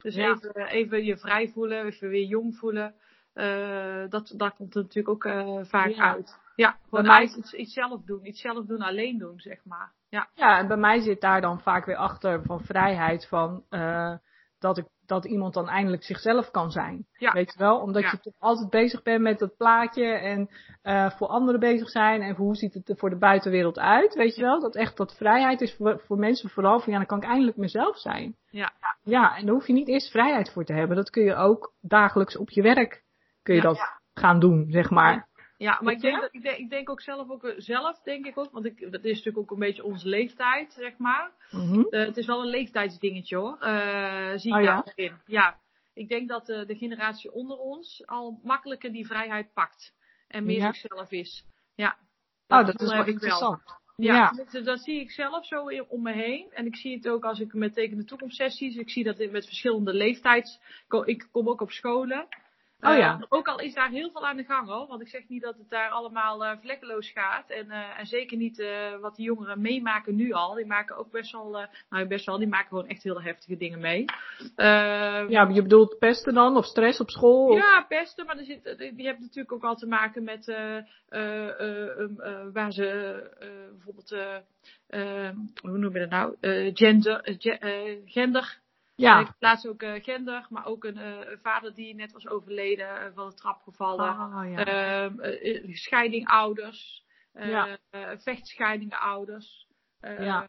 S2: Dus
S1: Ja.
S2: even, even je vrij voelen, even weer jong voelen. Eh, dat, dat komt natuurlijk ook eh, vaak
S1: Ja.
S2: uit. Ja, gewoon
S1: mij-
S2: iets, iets zelf doen. Iets zelf doen, alleen doen, zeg maar. Ja,
S1: Ja, en bij mij zit daar dan vaak weer achter van vrijheid van eh, dat, ik, dat iemand dan eindelijk zichzelf kan zijn.
S2: Ja.
S1: Weet je wel? Omdat
S2: Ja.
S1: je toch altijd bezig bent met dat plaatje en eh, voor anderen bezig zijn en voor hoe ziet het er voor de buitenwereld uit. Weet je wel? Dat echt dat vrijheid is voor, voor mensen vooral van ja, dan kan ik eindelijk mezelf zijn.
S2: ja,
S1: Ja, en daar hoef je niet eerst vrijheid voor te hebben. Dat kun je ook dagelijks op je werk kun je
S2: Ja.
S1: dat gaan doen, zeg maar.
S2: Ja maar ik denk, dat, ik, denk, ik denk ook zelf, ook, eh, zelf denk ik ook, want ik, dat is natuurlijk ook een beetje onze leeftijd, zeg maar.
S1: Mhm.
S2: Eh, het is wel een leeftijdsdingetje hoor. Eh, zie ik
S1: Oh, ja?
S2: daarin. Ja. Ik denk dat de generatie onder ons al makkelijker die vrijheid pakt. En meer
S1: Ja.
S2: zichzelf is. Ja.
S1: Oh, dat
S2: gevoel
S1: is wel interessant.
S2: Ja,
S1: Ja.
S2: Dat, dat zie ik zelf zo in- om me heen. En ik zie het ook als ik met Teken de Toekomst sessies. Ik zie dat in- met verschillende leeftijds. Ik kom ook op scholen.
S1: Oh ja.
S2: Eh, ook al is daar heel veel aan de gang hoor. Want ik zeg niet dat het daar allemaal eh, vlekkeloos gaat. En, eh, en zeker niet wat die jongeren meemaken nu al. Die maken ook best wel, nou best wel, die maken gewoon echt heel heftige dingen mee. Eh,
S1: Ja, je bedoelt pesten dan? Of stress op school? Of...
S2: ja, pesten, maar er zit, die die hebben natuurlijk ook al te maken met um, waar ze bijvoorbeeld, eh, eh, hoe noem je dat nou, gender, ge- gender.
S1: Ja.
S2: Ik plaats ook eh, gender, maar ook een eh, een vader die net was overleden, eh, van de trap gevallen.
S1: Ja.
S2: Ehm, eh, eh, scheiding ouders,
S1: Ja.
S2: vechtscheidingen ouders,
S1: Ja.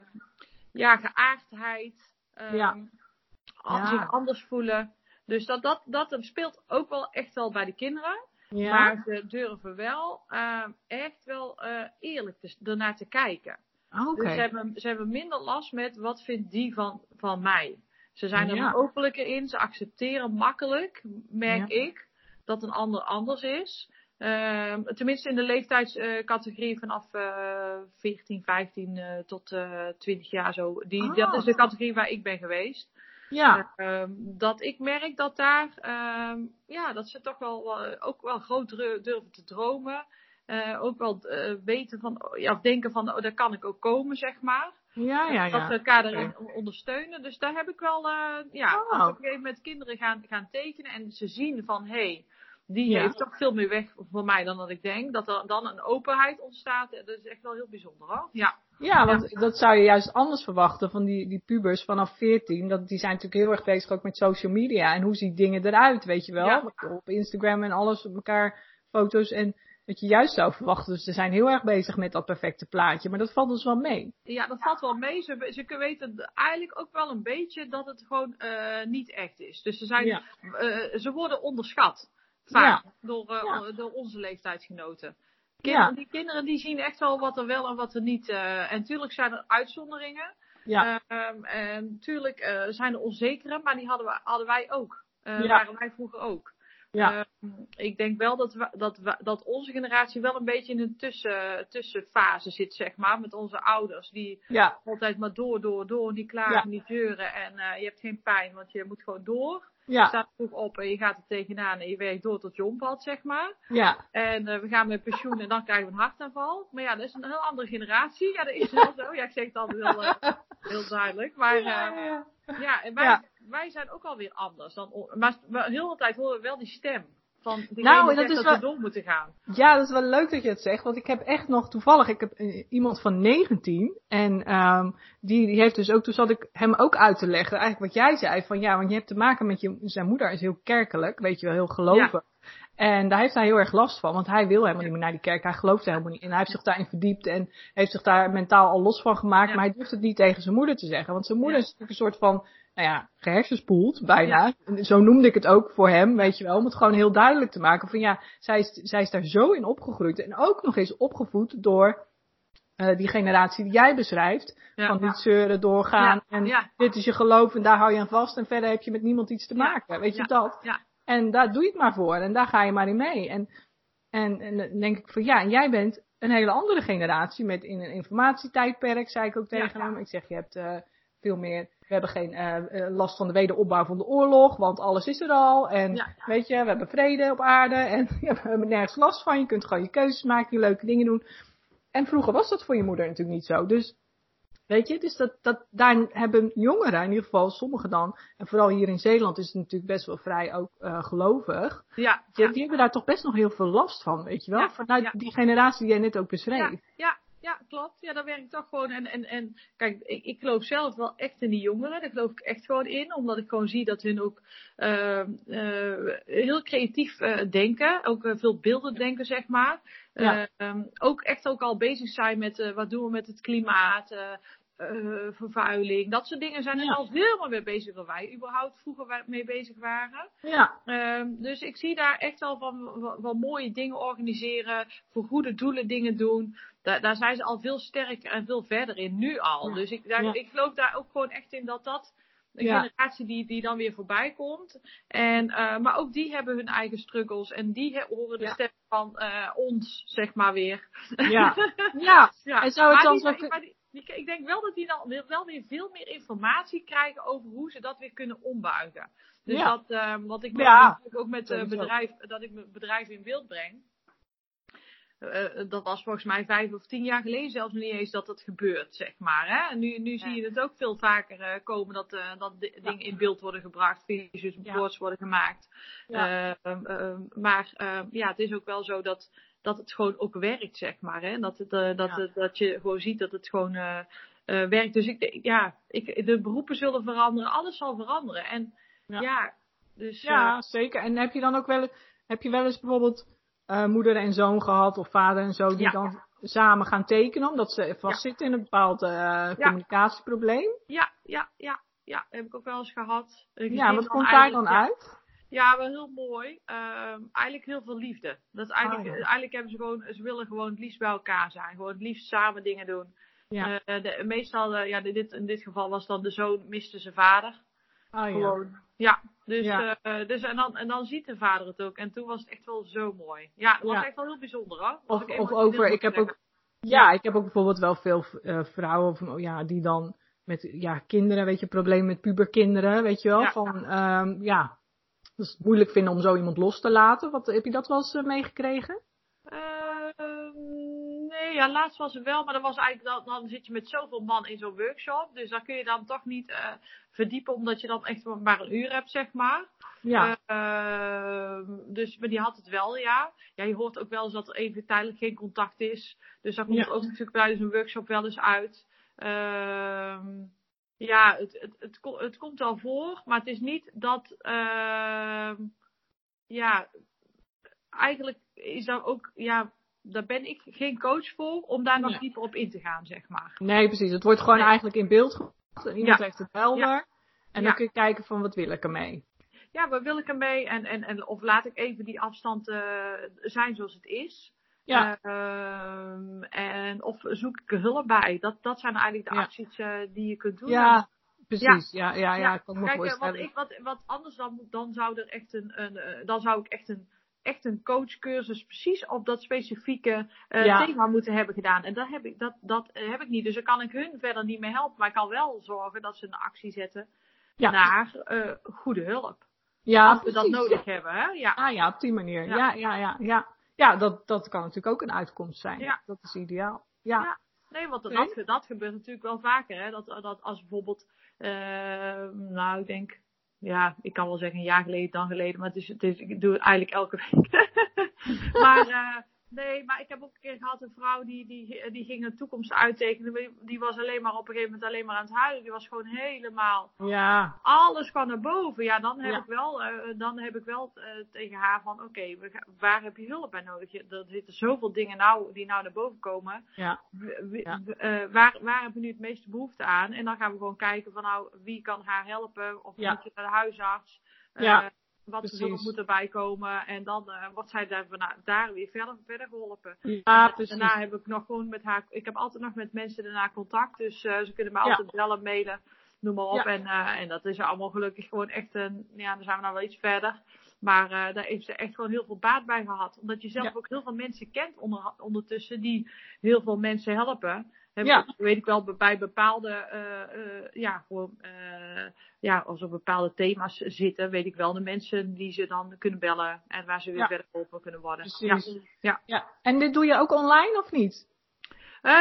S2: ja, geaardheid, ehm,
S1: Ja.
S2: zich anders voelen. Dus dat, dat, dat speelt ook wel echt wel bij de kinderen.
S1: ja.
S2: Maar ze durven wel ehm, echt wel eerlijk te, ernaar te kijken.
S1: Ah.
S2: Dus ze hebben, ze hebben minder last met wat vindt die van, van mij. Ze zijn er
S1: Ja.
S2: openlijker in. Ze accepteren makkelijk, merk
S1: Ja.
S2: ik, dat een ander anders is. Ehm, tenminste in de leeftijdscategorie vanaf eh 14, 15 eh, tot eh 20 jaar zo. Die,
S1: Ah.
S2: Dat is de categorie waar ik ben geweest.
S1: Ja.
S2: Ehm, dat ik merk dat daar, ehm, ja, dat ze toch wel, ook wel groot durven te dromen. Eh, ook wel eh, weten van, ja, of denken van, oh, daar kan ik ook komen, zeg maar.
S1: Ja, ja,
S2: Dat
S1: ja.
S2: we elkaar erin ondersteunen. Dus daar heb ik wel, eh, ja,
S1: Oh.
S2: op een gegeven moment kinderen gaan, gaan tekenen en ze zien van, hé, hey, die
S1: Ja.
S2: heeft toch veel meer weg voor mij dan dat ik denk. Dat er dan een openheid ontstaat, dat is echt wel heel bijzonder hoor. Ja,
S1: Ja, want dat zou je juist anders verwachten van die, die pubers vanaf 14. Dat, die zijn natuurlijk heel erg bezig ook met social media. En hoe zien dingen eruit, weet je wel?
S2: Ja.
S1: Op Instagram en alles op elkaar foto's. En dat je juist zou verwachten. Dus ze zijn heel erg bezig met dat perfecte plaatje. Maar dat valt dus wel mee.
S2: Ja, dat valt wel mee. Ze, ze weten eigenlijk ook wel een beetje dat het gewoon eh, niet echt is. Dus ze, zijn,
S1: Ja.
S2: eh, ze worden onderschat. Vaak
S1: Ja.
S2: door, eh,
S1: Ja.
S2: door onze leeftijdsgenoten. Kinderen,
S1: Ja.
S2: Die kinderen die zien echt wel wat er wel en wat er niet. en natuurlijk zijn er uitzonderingen.
S1: Ja,
S2: Ehm, en natuurlijk zijn er onzekere, maar die hadden, we, hadden wij ook. Waren wij vroeger ook.
S1: Ja.
S2: Ehm, ik denk wel dat, we, dat, we, dat onze generatie wel een beetje in een tussen, tussenfase zit, zeg maar. Met onze ouders. Die
S1: Ja,
S2: altijd maar door, door, door. Niet klagen,
S1: Ja.
S2: niet zeuren. En eh, je hebt geen pijn, want je moet gewoon door. Je staat vroeg op en je gaat er tegenaan en je werkt door tot je omvalt, zeg maar.
S1: ja.
S2: En eh, we gaan met pensioen en dan krijgen we een hartaanval. Maar ja, dat is een heel andere generatie. Ja, dat is wel zo. Ja, ik zeg het altijd heel, eh, heel duidelijk. Maar
S1: Ja, ja.
S2: ja, en wij. Wij zijn ook alweer anders. Dan, maar, heel de tijd horen we wel die stem. Van
S1: Nou, dat is
S2: dat
S1: wel-
S2: we door moeten gaan.
S1: Ja, dat is wel leuk dat je het zegt, want ik heb echt nog toevallig, ik heb eh, iemand van 19 en ehm, die, die heeft dus ook, toen zat ik hem ook uit te leggen, eigenlijk wat jij zei, van ja, want je hebt te maken met je, zijn moeder is heel kerkelijk, weet je wel, heel gelovig. En daar heeft hij heel erg last van, want hij wil helemaal niet meer naar die kerk, hij gelooft er helemaal niet in. Hij heeft zich daarin verdiept en heeft zich daar mentaal al los van gemaakt,
S2: Ja.
S1: maar hij durft het niet tegen zijn moeder te zeggen, want zijn moeder
S2: Ja.
S1: is natuurlijk een soort van, nou ja, gehersenspoeld bijna. Zo noemde ik het ook voor hem, weet je wel, om het gewoon heel duidelijk te maken van ja, zij is, zij is daar zo in opgegroeid en ook nog eens opgevoed door eh, die generatie die jij beschrijft.
S2: Ja.
S1: Van niet zeuren, doorgaan
S2: Ja,
S1: en
S2: ja.
S1: dit is je geloof en daar hou je aan vast en verder heb je met niemand iets te maken. Weet je
S2: ja,
S1: dat? En daar doe je het maar voor en daar ga je maar in mee. En, en, en dan denk ik van ja, en jij bent een hele andere generatie met in een informatietijdperk, zei ik ook tegen
S2: ja.
S1: hem. Ik zeg, je hebt eh, veel meer, we hebben geen eh, eh, last van de wederopbouw van de oorlog, want alles is er al. En
S2: Ja.
S1: weet je, we hebben vrede op aarde en we hebben nergens last van. Je kunt gewoon je keuzes maken, je leuke dingen doen. En vroeger was dat voor je moeder natuurlijk niet zo. Dus Weet je, dus dat, dat, daar hebben jongeren, in ieder geval sommigen dan, en vooral hier in Zeeland is het natuurlijk best wel vrij ook eh, gelovig,
S2: Ja,
S1: die,
S2: ja.
S1: die hebben daar toch best nog heel veel last van, weet je wel?
S2: Ja,
S1: Vanuit
S2: ja.
S1: die generatie die jij net ook beschreef.
S2: Ja, ja, ja, klopt. Ja, dat werkt toch gewoon. En, en, en kijk, ik, ik geloof zelf wel echt in die jongeren. Daar geloof ik echt gewoon in. Omdat ik gewoon zie dat hun ook eh, eh, heel creatief denken. Ook veel beelden denken, zeg maar.
S1: Ja.
S2: Eh, ehm, ook echt ook al bezig zijn met eh, wat doen we met het klimaat. eh, vervuiling, dat soort dingen zijn er
S1: Ja.
S2: al veel meer mee bezig dan wij überhaupt vroeger mee bezig waren.
S1: Ja,
S2: Ehm, dus ik zie daar echt wel van wel, wel mooie dingen organiseren, voor goede doelen dingen doen. Daar, daar zijn ze al veel sterker en veel verder in, nu al.
S1: Ja.
S2: Dus ik, daar,
S1: Ja.
S2: ik geloof daar ook gewoon echt in dat dat een
S1: Ja.
S2: generatie die, die dan weer voorbij komt. En, eh, maar ook die hebben hun eigen struggles en die horen de
S1: Ja.
S2: stem van eh, ons, zeg maar weer.
S1: ja, ja.
S2: Ja,
S1: En zou het dan zo
S2: ik denk wel dat die dan wel weer veel meer informatie krijgen over hoe ze dat weer kunnen ombuigen. Dus
S1: Ja.
S2: dat, eh, wat ik
S1: Ja,
S2: ook met
S1: sowieso.
S2: bedrijf, dat ik mijn bedrijf in beeld breng. Eh, dat was volgens mij vijf of tien jaar geleden zelfs niet eens dat dat gebeurt, zeg maar. Hè? En nu, nu zie je het ook veel vaker eh, komen dat, eh, dat di- dingen in beeld worden gebracht,
S1: Ja.
S2: boards worden gemaakt.
S1: Ja.
S2: Ehm, ehm, maar ehm, ja, het is ook wel zo dat, dat het gewoon ook werkt, zeg maar. Hè? Dat, het, eh, dat, het- dat je gewoon ziet dat het gewoon eh, eh, werkt. Dus ik, denk- ja, ik, de beroepen zullen veranderen, alles zal veranderen. En
S1: Ja.
S2: dus
S1: Ja,
S2: eh,
S1: zeker. En heb je dan ook wel, heb je wel eens bijvoorbeeld eh, moeder en zoon gehad, of vader en zo, die
S2: Ja.
S1: dan samen gaan tekenen, omdat ze vastzitten in een bepaald eh, communicatieprobleem?
S2: ja, ja, ja, ja, heb ik ook wel eens gehad.
S1: Ja, wat komt daar dan
S2: eigenlijk- ja,
S1: uit?
S2: Ja, wel heel mooi. Ehm, eigenlijk heel veel liefde. Dat is eigenlijk,
S1: Ah, ja.
S2: eigenlijk hebben ze gewoon, ze willen gewoon het liefst bij elkaar zijn. Gewoon het liefst samen dingen doen.
S1: Ja.
S2: Eh, de, meestal, ja, dit, in dit geval was dan de zoon miste zijn vader.
S1: Ah, ja.
S2: Gewoon. Ja, dus,
S1: Ja.
S2: eh, dus en, dan, en dan ziet de vader het ook. En toen was het echt wel zo mooi. Ja, het was
S1: Ja.
S2: echt wel heel bijzonder hoor.
S1: Of, over, ik heb ook, ja, ik heb ook bijvoorbeeld wel veel eh, vrouwen van, oh ja, die dan met ja, kinderen, weet je, problemen met puberkinderen, weet je wel, van, ehm, ja, dat is het moeilijk vinden om zo iemand los te laten. Wat, heb je dat wel eens eh, meegekregen?
S2: Ja, laatst was het wel, maar dan, was eigenlijk, dan, dan zit je met zoveel man in zo'n workshop. Dus daar kun je dan toch niet eh, verdiepen, omdat je dan echt maar een uur hebt, zeg maar.
S1: Ja,
S2: Ehm, dus, maar die had het wel, ja. Ja, je hoort ook wel eens dat er even tijdelijk geen contact is. Dus dat komt
S1: Ja.
S2: ook natuurlijk tijdens een workshop wel eens uit. Ehm, ja, het, het, het, het komt wel voor, maar het is niet dat. ehm, ja, eigenlijk is daar ook. Ja, daar ben ik geen coach voor om daar nog
S1: Ja.
S2: dieper op in te gaan, zeg maar.
S1: nee, precies. Het wordt gewoon
S2: Nee.
S1: eigenlijk in beeld gebracht. en Iemand
S2: Ja.
S1: heeft het helder. En dan
S2: Ja.
S1: kun je kijken van, wat wil ik ermee?
S2: Ja, waar wil ik ermee? En, en, en of laat ik even die afstand eh, zijn zoals het is.
S1: Ja,
S2: Ehm, en of zoek ik er hulp bij? Dat, dat zijn eigenlijk de
S1: Ja.
S2: acties eh, die je kunt doen.
S1: ja, precies. Ja, ja, ja,
S2: Ja,
S1: ik kan me
S2: Kijk, eh, wat, ik, wat, wat anders dan, dan zou er echt een, een eh, dan zou ik echt een, echt een coachcursus precies op dat specifieke eh,
S1: Ja.
S2: thema moeten hebben gedaan. En dat heb ik, dat, dat eh, heb ik niet. Dus dan kan ik hun verder niet meer helpen. Maar ik kan wel zorgen dat ze een actie zetten
S1: Ja.
S2: naar eh, goede hulp.
S1: ja,
S2: als we dat nodig hebben. Hè? Ja.
S1: Ah ja, op die manier.
S2: Ja.
S1: Ja, ja, ja, ja. Ja, dat, dat kan natuurlijk ook een uitkomst zijn.
S2: Ja.
S1: Dat is ideaal. Ja.
S2: Ja. Nee, want dat, dat gebeurt natuurlijk wel vaker. Hè? Dat, dat als bijvoorbeeld, nou ik denk, ja, ik kan wel zeggen een jaar geleden dan geleden, maar het is, het is, ik doe het eigenlijk elke week. maar eh, nee, maar ik heb ook een keer gehad een vrouw die, die, die ging een toekomst uittekenen. Die was alleen maar op een gegeven moment alleen maar aan het huilen. Die was gewoon helemaal,
S1: Ja,
S2: alles kwam naar boven. Ja, dan heb
S1: Ja.
S2: ik wel, eh, dan heb ik wel eh, tegen haar van, oké, waar heb je hulp bij nodig? Je- Er zitten zoveel dingen nou, die nou naar boven komen
S1: ja,
S2: w- eh, waar, waar hebben we nu het meeste behoefte aan? En dan gaan we gewoon kijken van nou, wie kan haar helpen? Of moet je naar de huisarts?
S1: Ja,
S2: wat
S1: precies.
S2: hulp moet erbij komen? En dan eh, wordt zij daar, daarna- daar weer verder, verder geholpen.
S1: ja.
S2: Daarna heb ik nog gewoon met haar, ik heb altijd nog met mensen daarna contact. Dus eh, ze kunnen me
S1: Ja.
S2: altijd bellen, mailen, noem maar op.
S1: Ja.
S2: En, eh, en dat is allemaal gelukkig gewoon echt een, ja, dan zijn we nou wel iets verder. Maar daar heeft ze echt gewoon heel veel baat bij gehad. Omdat je zelf ook heel veel mensen kent onder, ondertussen die heel veel mensen helpen. Heb
S1: Ja.
S2: weet ik wel, bij bepaalde, eh, eh, ja, gewoon, eh, ja, als er bepaalde thema's zitten, weet ik wel de mensen die ze dan kunnen bellen en waar ze weer
S1: Ja.
S2: verder geholpen kunnen worden.
S1: Precies.
S2: Ja. ja.
S1: Ja. En dit doe je ook online of niet?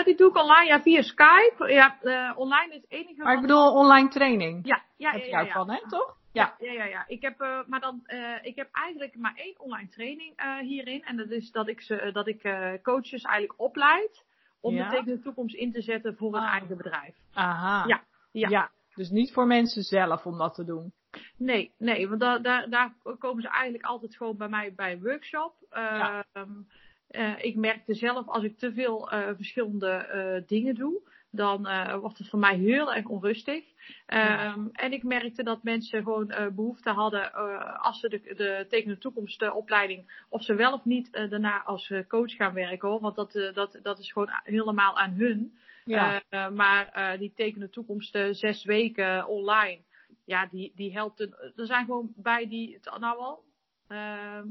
S2: Dit doe ik online, ja, via Skype. Ja, online is het enige
S1: Maar ik bedoel online training.
S2: Ja, ja,
S1: Heb
S2: ja,
S1: je
S2: ja, ja.
S1: van, hè, toch? Ja.
S2: Ja, ja, ja. Ik heb, maar dan, ik heb eigenlijk maar één online training hierin. En dat is dat ik, ze, dat ik coaches eigenlijk opleid om
S1: Ja.
S2: de toekomst in te zetten voor een
S1: Ah.
S2: eigen bedrijf.
S1: Aha.
S2: Ja, ja.
S1: Dus niet voor mensen zelf om dat te doen.
S2: Nee, nee, want daar, daar, daar komen ze eigenlijk altijd gewoon bij mij bij een workshop.
S1: Ja.
S2: Ehm, eh, ik merkte zelf, als ik te veel eh, verschillende eh, dingen doe, dan eh, wordt het voor mij heel erg onrustig. Ehm, En ik merkte dat mensen gewoon eh, behoefte hadden, eh, als ze de, de tegen de toekomst opleiding, of ze wel of niet daarna als coach gaan werken hoor. Want dat, dat, dat is gewoon helemaal aan hun.
S1: Ja.
S2: Maar die tegen de toekomst zes weken online, ja, die, die helpt. een- Er zijn gewoon bij die, het nou al, ehm,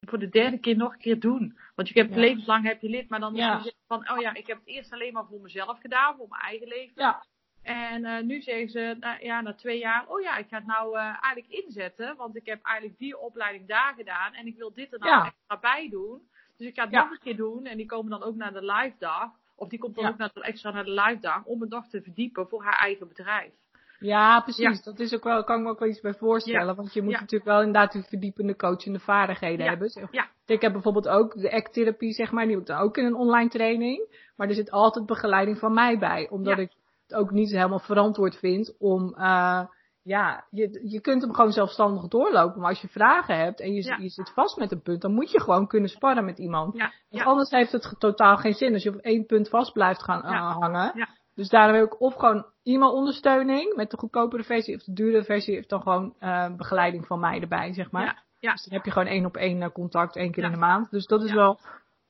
S2: voor de derde keer nog een keer doen. Want je hebt
S1: Ja.
S2: levenslang heb je lid, maar dan
S1: Ja.
S2: het van, oh ja, ik heb het eerst alleen maar voor mezelf gedaan, voor mijn eigen leven.
S1: ja.
S2: En eh, nu zeggen ze, nou, ja, na twee jaar, oh ja, ik ga het nou eh, eigenlijk inzetten, want ik heb eigenlijk die opleiding daar gedaan en ik wil dit er nou
S1: Ja.
S2: extra bij doen. Dus ik ga het nog een keer doen en die komen dan ook naar de live dag. Of die komt dan ook naar de, extra naar de live dag om het nog te verdiepen voor haar eigen bedrijf.
S1: Ja, precies. Dat is ook wel, kan ik me ook wel iets bij voorstellen.
S2: Ja.
S1: Want je moet
S2: Ja.
S1: natuurlijk wel inderdaad die verdiepende coachende vaardigheden hebben. Zeg. Ik heb bijvoorbeeld ook de ACT-therapie, zeg maar, die dan ook in een online training. Maar er zit altijd begeleiding van mij bij. Omdat ik het ook niet helemaal verantwoord vind om, eh, ja, je, je kunt hem gewoon zelfstandig doorlopen. Maar als je vragen hebt en je, je zit vast met een punt, dan moet je gewoon kunnen sparren met iemand. Want anders heeft het totaal geen zin als je op één punt vast blijft gaan eh, hangen. Dus daarom heb ik of gewoon e-mailondersteuning met de goedkopere versie of de dure versie heeft dan gewoon eh, begeleiding van mij erbij, zeg maar.
S2: Ja, ja.
S1: Dus dan heb je gewoon één op één eh, contact één keer
S2: Ja.
S1: in de maand. Dus dat is wel,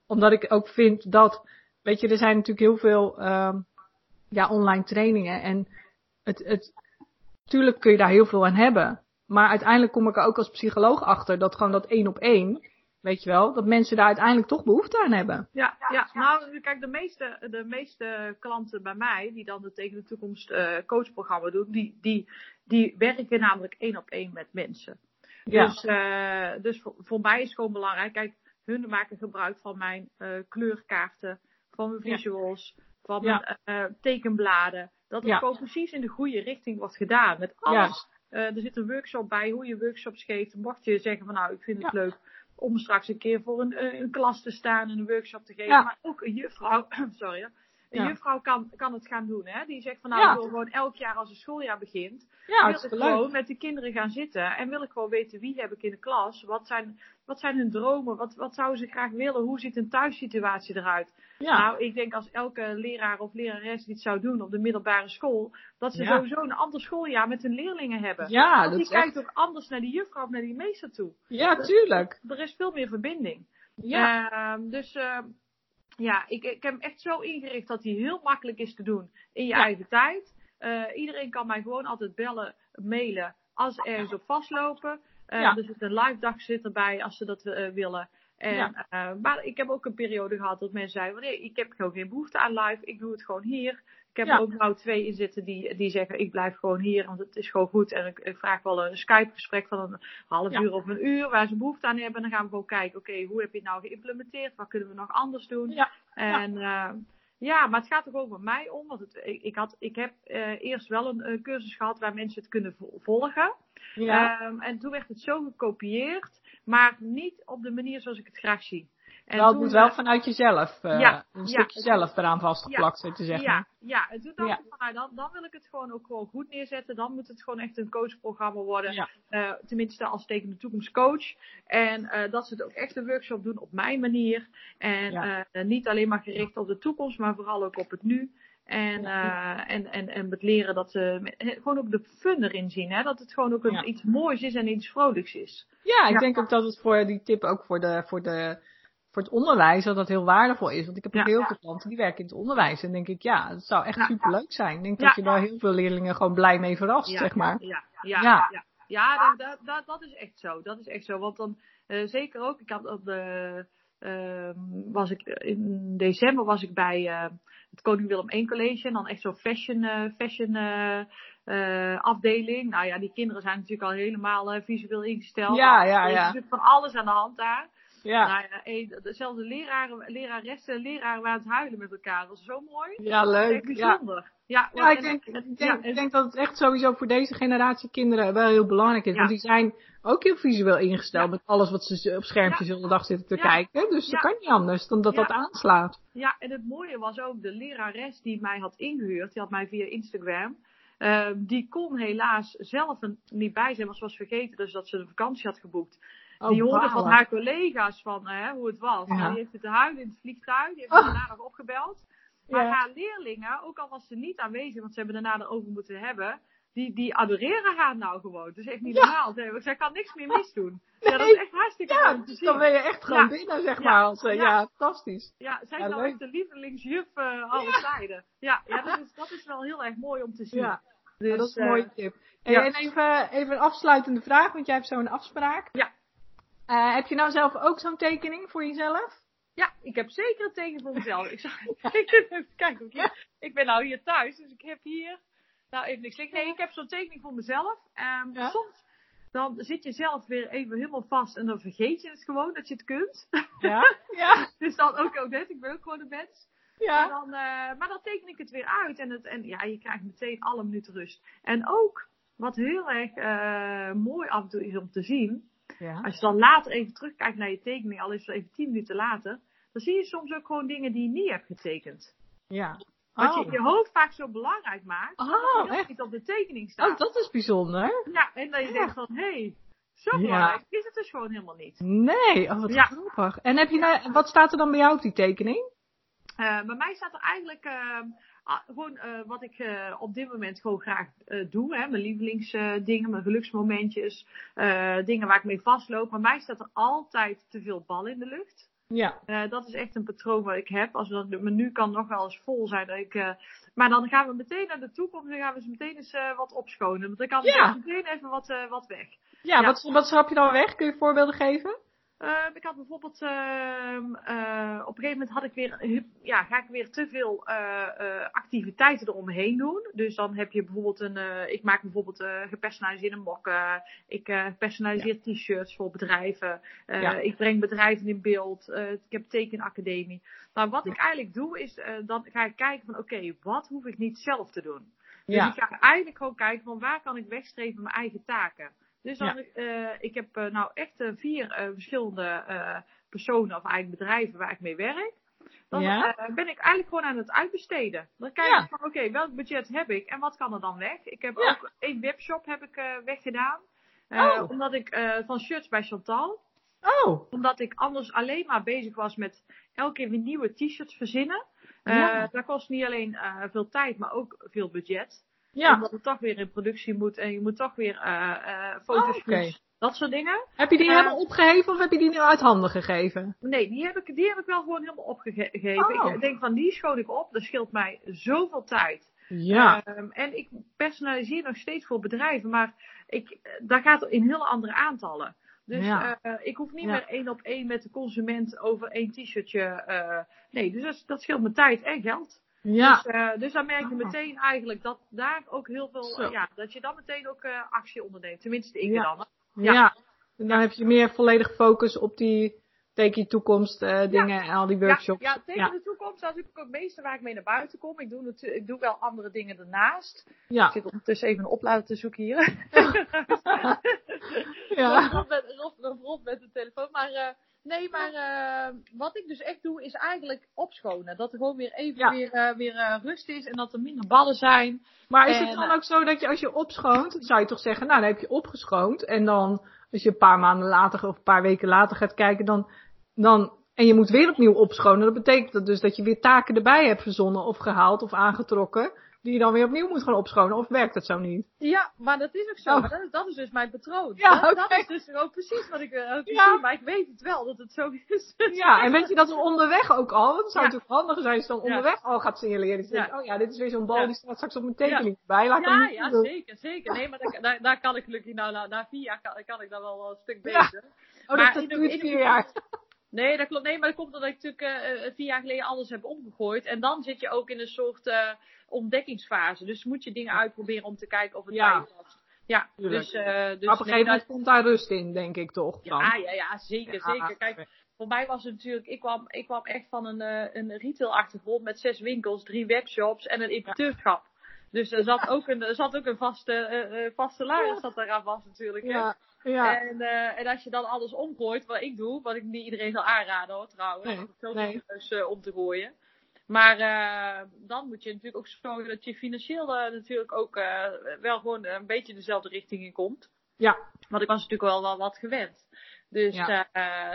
S1: omdat ik ook vind dat, weet je, er zijn natuurlijk heel veel ehm, ja, online trainingen en het, het, tuurlijk kun je daar heel veel aan hebben. Maar uiteindelijk kom ik er ook als psycholoog achter dat gewoon dat één op één, weet je wel, dat mensen daar uiteindelijk toch behoefte aan hebben.
S2: Ja, ja. nou kijk, de meeste, de meeste klanten bij mij, die dan de Tegen de Toekomst eh, coachprogramma doen, die, die, die werken namelijk één op één met mensen.
S1: Ja.
S2: Dus, eh, dus voor, voor mij is het gewoon belangrijk, kijk, hun maken gebruik van mijn eh, kleurkaarten, van mijn
S1: Ja.
S2: visuals, van
S1: Ja.
S2: mijn eh, tekenbladen. Dat het
S1: Ja.
S2: gewoon precies in de goede richting wordt gedaan. Met alles. Eh, er zit een workshop bij, hoe je workshops geeft. Mocht je zeggen van nou, ik vind het
S1: Ja.
S2: leuk om straks een keer voor een, eh, een klas te staan en een workshop te geven.
S1: Ja.
S2: Maar ook een juffrouw, sorry, een
S1: Ja.
S2: juffrouw kan, kan het gaan doen. Hè? Die zegt van nou,
S1: Ja.
S2: ik wil gewoon elk jaar als het schooljaar begint,
S1: Ja,
S2: wil ik
S1: leuk.
S2: gewoon met de kinderen gaan zitten. En wil ik gewoon weten wie heb ik in de klas. Wat zijn, wat zijn hun dromen? Wat, wat zouden ze graag willen? Hoe ziet een thuissituatie eruit?
S1: Ja,
S2: Nou, ik denk als elke leraar of lerares dit zou doen op de middelbare school, dat ze sowieso een ander schooljaar met hun leerlingen hebben.
S1: ja
S2: Want
S1: dat
S2: die
S1: echt,
S2: kijkt ook anders naar die juffrouw of naar die meester toe.
S1: ja, tuurlijk.
S2: Er is veel meer verbinding.
S1: Ja,
S2: Ehm, dus ehm, ja, ik, ik heb hem echt zo ingericht dat hij heel makkelijk is te doen in je
S1: Ja.
S2: eigen tijd. Eh, iedereen kan mij gewoon altijd bellen, mailen als ze ergens op vastlopen. Eh,
S1: Ja.
S2: Er zit een live dag zit erbij als ze dat eh, willen. En,
S1: Ja.
S2: eh, maar ik heb ook een periode gehad dat mensen zeiden: nee, ik heb gewoon geen behoefte aan live, ik doe het gewoon hier. Ik heb
S1: Ja.
S2: er ook nou twee in zitten die, die zeggen: ik blijf gewoon hier, want het is gewoon goed. En ik, ik vraag wel een Skype-gesprek van een half
S1: Ja.
S2: uur of een uur waar ze behoefte aan hebben. En dan gaan we gewoon kijken: oké, hoe heb je het nou geïmplementeerd? Wat kunnen we nog anders doen?
S1: Ja.
S2: En ja. ja, maar het gaat toch ook met mij om. Want het, ik, ik, had, ik heb eh, eerst wel een eh, cursus gehad waar mensen het kunnen vo- volgen.
S1: Ja.
S2: Ehm, en toen werd het zo gekopieerd, maar niet op de manier zoals ik het graag zie. En
S1: wel, het
S2: toen,
S1: moet wel
S2: eh,
S1: vanuit jezelf, eh,
S2: Ja,
S1: een
S2: ja.
S1: stukje zelf eraan vastgeplakt
S2: ja,
S1: maar.
S2: ja, en toen dacht
S1: Ja.
S2: ik van, nou, dan, dan wil ik het gewoon ook gewoon goed neerzetten. Dan moet het gewoon echt een coachprogramma worden.
S1: Ja.
S2: Eh, tenminste als Teken de Toekomst coach. En dat ze het ook echt een workshop doen op mijn manier. En
S1: Ja.
S2: niet alleen maar gericht op de toekomst, maar vooral ook op het nu. En, eh, en, en, en het leren dat ze met- eh, gewoon ook de fun erin zien. Hè? Dat het gewoon ook een,
S1: Ja.
S2: iets moois is en iets vrolijks is.
S1: Ja, ik
S2: Ja.
S1: denk ook dat het voor die tip ook voor, de, voor, de, voor het onderwijs dat dat heel waardevol is. Want ik heb ook
S2: Ja.
S1: heel veel klanten die werken in het onderwijs. En denk ik, ja, het zou echt superleuk zijn. Ik denk dat je daar heel veel leerlingen gewoon blij mee verrast,
S2: Ja,
S1: zeg maar.
S2: Ja, ja,
S1: Ja.
S2: ja. dat, dat, dat, is echt zo. Dat is echt zo. Want dan, eh, zeker ook, ik had op de, was ik, in december was ik bij eh, het Koning Willem I College. En dan echt zo'n fashion, eh, fashion eh, eh, afdeling. Nou ja, die kinderen zijn natuurlijk al helemaal eh, visueel ingesteld.
S1: Ja, ja,
S2: Er is
S1: ja.
S2: natuurlijk van alles aan de hand daar.
S1: Ja,
S2: Nou ja, eh, dezelfde leraren, leraressen en leraren waren het huilen met elkaar. Dat was zo mooi.
S1: ja
S2: Echt
S1: leuk. Ja.
S2: bijzonder. Ja,
S1: Ja, ik
S2: en-
S1: denk,
S2: en-
S1: ik, denk,
S2: en-
S1: ik denk dat het echt sowieso voor deze generatie kinderen wel heel belangrijk is. Want die zijn ook heel visueel ingesteld met alles wat ze op schermpjes de dag zitten te kijken. Dus dat kan niet anders dan dat dat aanslaat.
S2: Ja, en het mooie was ook de lerares die mij had ingehuurd, die had mij via Instagram. ehm, die kon helaas zelf niet bij zijn, want ze was vergeten dus dat ze een vakantie had geboekt.
S1: Oh,
S2: die hoorde van haar collega's van eh, hoe het was.
S1: Ja.
S2: Nou, die heeft het te huilen in het vliegtuig, die heeft
S1: Oh.
S2: me daarna nog opgebeld. Maar
S1: Ja.
S2: haar leerlingen, ook al was ze niet aanwezig, want ze hebben daarna erover moeten hebben, die, die adoreren haar nou gewoon. Is echt niet normaal. Zij, zij kan niks meer misdoen. Ja, dat is
S1: Nee.
S2: echt hartstikke
S1: Ja, dus dan ben je echt gewoon
S2: Ja.
S1: binnen, zeg maar. Als, eh,
S2: Ja.
S1: fantastisch.
S2: Ja, zij is nou echt de lievelingsjuf uh, alle tijden. Ja, ja dat, is, dat is wel heel erg mooi om te zien.
S1: Ja,
S2: dus,
S1: dat is een
S2: eh,
S1: mooie tip. Hey. En even, even een afsluitende vraag, want jij hebt zo een afspraak.
S2: Ja.
S1: Heb je nou zelf ook zo'n tekening voor jezelf?
S2: Ja, ik heb zeker een teken voor mezelf. Ik, zag, ik even kijken. of Ik, ik ben nou hier thuis, dus ik heb hier. Nou, even niks. liggen. Nee, ik heb zo'n tekening voor mezelf.
S1: Ja.
S2: Soms dan zit je zelf weer even helemaal vast en dan vergeet je het gewoon dat je het kunt.
S1: Ja. Ja.
S2: dus dan ook, ook net, ik ben ook gewoon een mens.
S1: Ja.
S2: dan, eh, maar dan teken ik het weer uit en, het, en ja, je krijgt meteen alle minuten rust. En ook, wat heel erg eh, mooi af en toe is om te zien,
S1: Ja.
S2: als je dan later even terugkijkt naar je tekening, al is het even 10 minuten later, dan zie je soms ook gewoon dingen die je niet hebt getekend.
S1: ja.
S2: Wat je
S1: Oh.
S2: in je hoofd vaak zo belangrijk maakt,
S1: Oh,
S2: dat het niet op de tekening staat.
S1: Oh, dat is bijzonder.
S2: Ja, en dat je
S1: Ja.
S2: denkt van, hé, hey, zo
S1: Ja.
S2: belangrijk is het dus gewoon helemaal niet.
S1: Nee, oh, wat
S2: Ja.
S1: grappig. En heb je nou, wat staat er dan bij jou op die tekening?
S2: Eh, bij mij staat er eigenlijk eh, ah, gewoon eh, wat ik eh, op dit moment gewoon graag doe. Hè? Mijn lievelingsdingen, mijn geluksmomentjes, dingen waar ik mee vastloop. Bij mij staat er altijd te veel bal in de lucht.
S1: Ja.
S2: Eh, dat is echt een patroon wat ik heb. Als dat, het menu kan nog wel eens vol zijn. Dat ik, eh, maar dan gaan we meteen naar de toekomst en gaan we ze meteen eens eh, wat opschonen. Want dan kan
S1: Ja.
S2: meteen even wat, wat weg.
S1: Ja,
S2: Ja.
S1: Wat, wat schrap je dan weg? Kun je voorbeelden geven?
S2: Ehm, ik had bijvoorbeeld, ehm, eh, op een gegeven moment had ik weer, ja, ga ik weer te veel eh, eh, activiteiten eromheen doen. Dus dan heb je bijvoorbeeld een, ik maak bijvoorbeeld gepersonaliseerde mokken. Ik personaliseer t-shirts voor bedrijven.
S1: Ja.
S2: Ik breng bedrijven in beeld. Ik heb tekenacademie. Nou, wat ik eigenlijk doe is, dan ga ik kijken van, oké, wat hoef ik niet zelf te doen? Dus ik ga eigenlijk gewoon kijken van waar kan ik wegstreven mijn eigen taken. Dus dan, eh, ik heb eh, nou echt eh, vier verschillende personen of eigenlijk bedrijven waar ik mee werk. Dan
S1: Ja.
S2: ben ik eigenlijk gewoon aan het uitbesteden. Dan kijk
S1: Ja.
S2: ik van oké, welk budget heb ik en wat kan er dan weg? Ik heb
S1: Ja.
S2: ook één webshop heb ik weggedaan.
S1: Oh.
S2: Omdat ik van shirts bij Chantal
S1: Oh,
S2: omdat ik anders alleen maar bezig was met elke keer weer nieuwe t-shirts verzinnen. Dat kost niet alleen veel tijd, maar ook veel budget.
S1: Ja.
S2: Omdat het toch weer in productie moet en je moet toch weer eh eh foto's,
S1: Oh,
S2: dat soort dingen.
S1: Heb je die
S2: Eh,
S1: helemaal opgeheven of heb je die nu uit handen gegeven?
S2: Nee, die heb ik, die heb ik wel gewoon helemaal opgegeven.
S1: Oh.
S2: Ik denk van die schoon ik op, dat scheelt mij zoveel tijd.
S1: Ja.
S2: Ehm, en ik personaliseer nog steeds voor bedrijven, maar ik, daar gaat het in heel andere aantallen. Dus
S1: Ja.
S2: ik hoef niet
S1: Ja.
S2: meer één op één met de consument over één t-shirtje. nee, dus dat, dat scheelt me tijd en geld.
S1: Ja.
S2: Dus, eh, dus dan merk je
S1: Ah.
S2: meteen eigenlijk dat daar ook heel veel,
S1: Zo.
S2: eh, ja, dat je dan meteen ook eh, actie onderneemt. Tenminste, ik
S1: Ja.
S2: dan.
S1: Ja.
S2: Ja.
S1: En dan heb je meer volledig focus op die teken je toekomst dingen en al die workshops.
S2: Ja, ja tegen
S1: Ja.
S2: de toekomst, dat is natuurlijk ook het meeste waar ik mee naar buiten kom. Ik doe, ik doe wel andere dingen ernaast.
S1: Ja.
S2: Ik zit ondertussen even een oplader te zoeken hier.
S1: Ja.
S2: Rob, met, Rob, Rob met de telefoon. Maar nee, maar eh, wat ik dus echt doe, is eigenlijk opschonen. Dat er gewoon weer even
S1: Ja.
S2: weer, eh, weer eh, rust is en dat er minder ballen zijn.
S1: Maar is het dan ook zo dat je als je opschoont, zou je toch zeggen, nou dan heb je opgeschoond. En dan als je een paar maanden later of een paar weken later gaat kijken, dan, dan en je moet weer opnieuw opschonen. Dat betekent dat dus dat je weer taken erbij hebt verzonnen of gehaald of aangetrokken. Die je dan weer opnieuw moet gaan opschonen. Of werkt dat zo niet?
S2: Ja, maar dat is ook zo.
S1: Oh.
S2: Maar dat, is, dat is dus mijn patroon.
S1: Ja,
S2: dat, dat is dus ook precies wat ik uh,
S1: Ja.
S2: Maar ik weet het wel dat het zo is.
S1: Ja, en weet je dat er onderweg ook al, want het zou
S2: Ja.
S1: natuurlijk handiger zijn als je dan onderweg al gaat signaleren. Dus
S2: Ja.
S1: oh ja, dit is weer zo'n bal, die staat straks op mijn tekening bij. Laat
S2: Ja, ja,
S1: doen.
S2: zeker, zeker. Nee, maar daar, daar, daar kan ik gelukkig, nou, na, na vier jaar kan, kan ik daar wel een stuk
S1: Ja.
S2: beter.
S1: Oh,
S2: Maar
S1: dat, duurt
S2: de-
S1: vier jaar.
S2: Nee, dat klopt. Nee, maar dat komt omdat ik natuurlijk eh, eh, vier jaar geleden alles heb omgegooid. En dan zit je ook in een soort eh, ontdekkingsfase. Dus moet je dingen uitproberen om te kijken of het
S1: Ja.
S2: bij je past. Ja,
S1: Tuurlijk.
S2: dus, eh dus
S1: op een gegeven moment
S2: dat-
S1: komt daar rust in, denk ik toch? Dan.
S2: ja, ja, ja, zeker,
S1: Ja.
S2: zeker. Kijk, voor mij was het natuurlijk, ik kwam, ik kwam echt van een, eh, een retail-achtergrond met zes winkels, drie webshops en een importeurschap. Dus er zat ook een, er zat ook een vaste, eh, eh, vaste salaris dat eraan was natuurlijk. hè.
S1: ja. ja.
S2: En, eh, en als je dan alles omgooit, wat ik doe, wat ik niet iedereen zal aanraden hoor trouwens,
S1: Nee,
S2: om het
S1: nee.
S2: eh, om te gooien. Maar dan moet je natuurlijk ook zorgen dat je financieel natuurlijk ook wel gewoon een beetje dezelfde richting in komt.
S1: Ja.
S2: Want ik was natuurlijk wel, wel wat gewend. Dus
S1: Ja.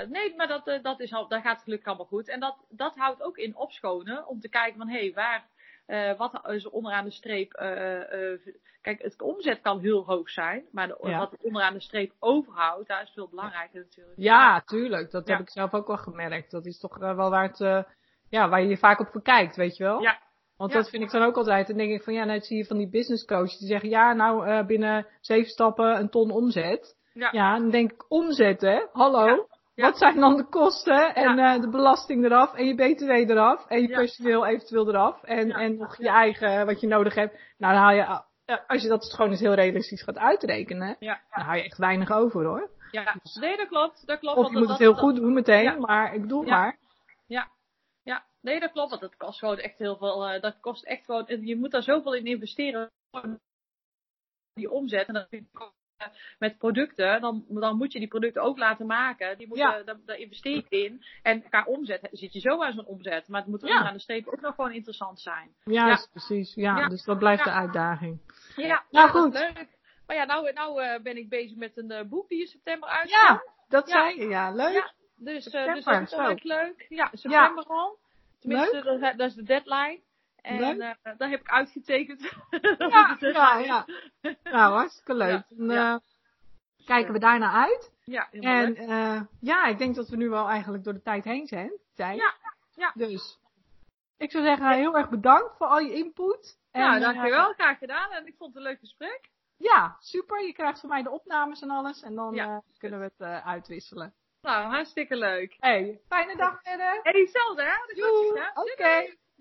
S2: nee, maar dat, dat, is al, dat gaat gelukkig allemaal goed. En dat, dat houdt ook in opschonen om te kijken van hé, hey, waar, eh, wat is er onderaan de streep. eh, eh, kijk, het omzet kan heel hoog zijn, maar de,
S1: Ja.
S2: wat er onderaan de streep overhoudt, daar is veel belangrijker natuurlijk.
S1: Ja, tuurlijk. Dat
S2: Ja.
S1: heb ik zelf ook wel gemerkt. Dat is toch wel waar, het, ja, waar je je vaak op verkijkt, weet je wel?
S2: Ja.
S1: Want
S2: Ja.
S1: dat vind ik dan ook altijd. Dan denk ik van ja, net zie je van die business coaches die zeggen ja, nou binnen zeven stappen een ton omzet.
S2: Ja.
S1: Ja, dan denk ik omzet hè. Hallo.
S2: Ja.
S1: Wat zijn dan de kosten en eh, de belasting eraf en je btw eraf en je
S2: Ja.
S1: personeel eventueel eraf en, en nog je eigen wat je nodig hebt. Nou, dan haal je, eh, als je dat gewoon eens heel realistisch gaat uitrekenen, dan hou je echt weinig over hoor.
S2: Ja, nee, dat klopt. Dat klopt
S1: Of je moet het heel goed doen meteen, maar ik bedoel
S2: Ja.
S1: maar.
S2: Ja, ja, nee, dat klopt. Want dat kost gewoon echt heel veel. eh, dat kost echt gewoon. en Je moet daar zoveel in investeren. Die omzet. En dat vind ik ook, eh, met producten. Dan, dan moet je die producten ook laten maken. Die moeten,
S1: Ja.
S2: daar, daar investeer je in. En qua omzet zit je zo aan zo'n omzet. Maar het moet
S1: Ja.
S2: aan de streep ook nog gewoon interessant zijn.
S1: Ja,
S2: Ja.
S1: precies. Ja, dus dat blijft de uitdaging.
S2: Ja,
S1: Nou,
S2: dat
S1: goed.
S2: leuk. Maar ja, nou, nou eh, ben ik bezig met een eh, boek die in september uitkomt.
S1: Ja, dat zei je. Ja, leuk.
S2: Dus, eh, dus dat is echt leuk. Ja, september al. Tenminste, dat is de deadline. En daar heb ik uitgetekend.
S1: Ja, ja, ja. Nou, hartstikke leuk.
S2: Ja,
S1: Dan
S2: ja.
S1: eh, kijken we daarna uit.
S2: Ja,
S1: En eh, ja, ik denk dat we nu wel eigenlijk door de tijd heen zijn. zijn.
S2: Ja, ja.
S1: Dus ik zou zeggen, heel erg bedankt voor al je input.
S2: Nou,
S1: eh,
S2: dankjewel. Graag gedaan. En ik vond het een leuk gesprek.
S1: ja, super. Je krijgt van mij de opnames en alles. En dan kunnen we het uitwisselen.
S2: Nou, hartstikke leuk.
S1: Hey, fijne dag verder.
S2: En hetzelfde, hè?
S1: Oké.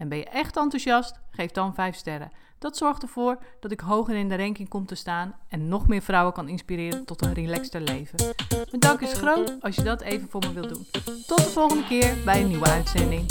S3: En ben je echt enthousiast? Geef dan 5 sterren. Dat zorgt ervoor dat ik hoger in de ranking kom te staan en nog meer vrouwen kan inspireren tot een relaxter leven. Mijn is groot als je dat even voor me wilt doen. Tot de volgende keer bij een nieuwe uitzending.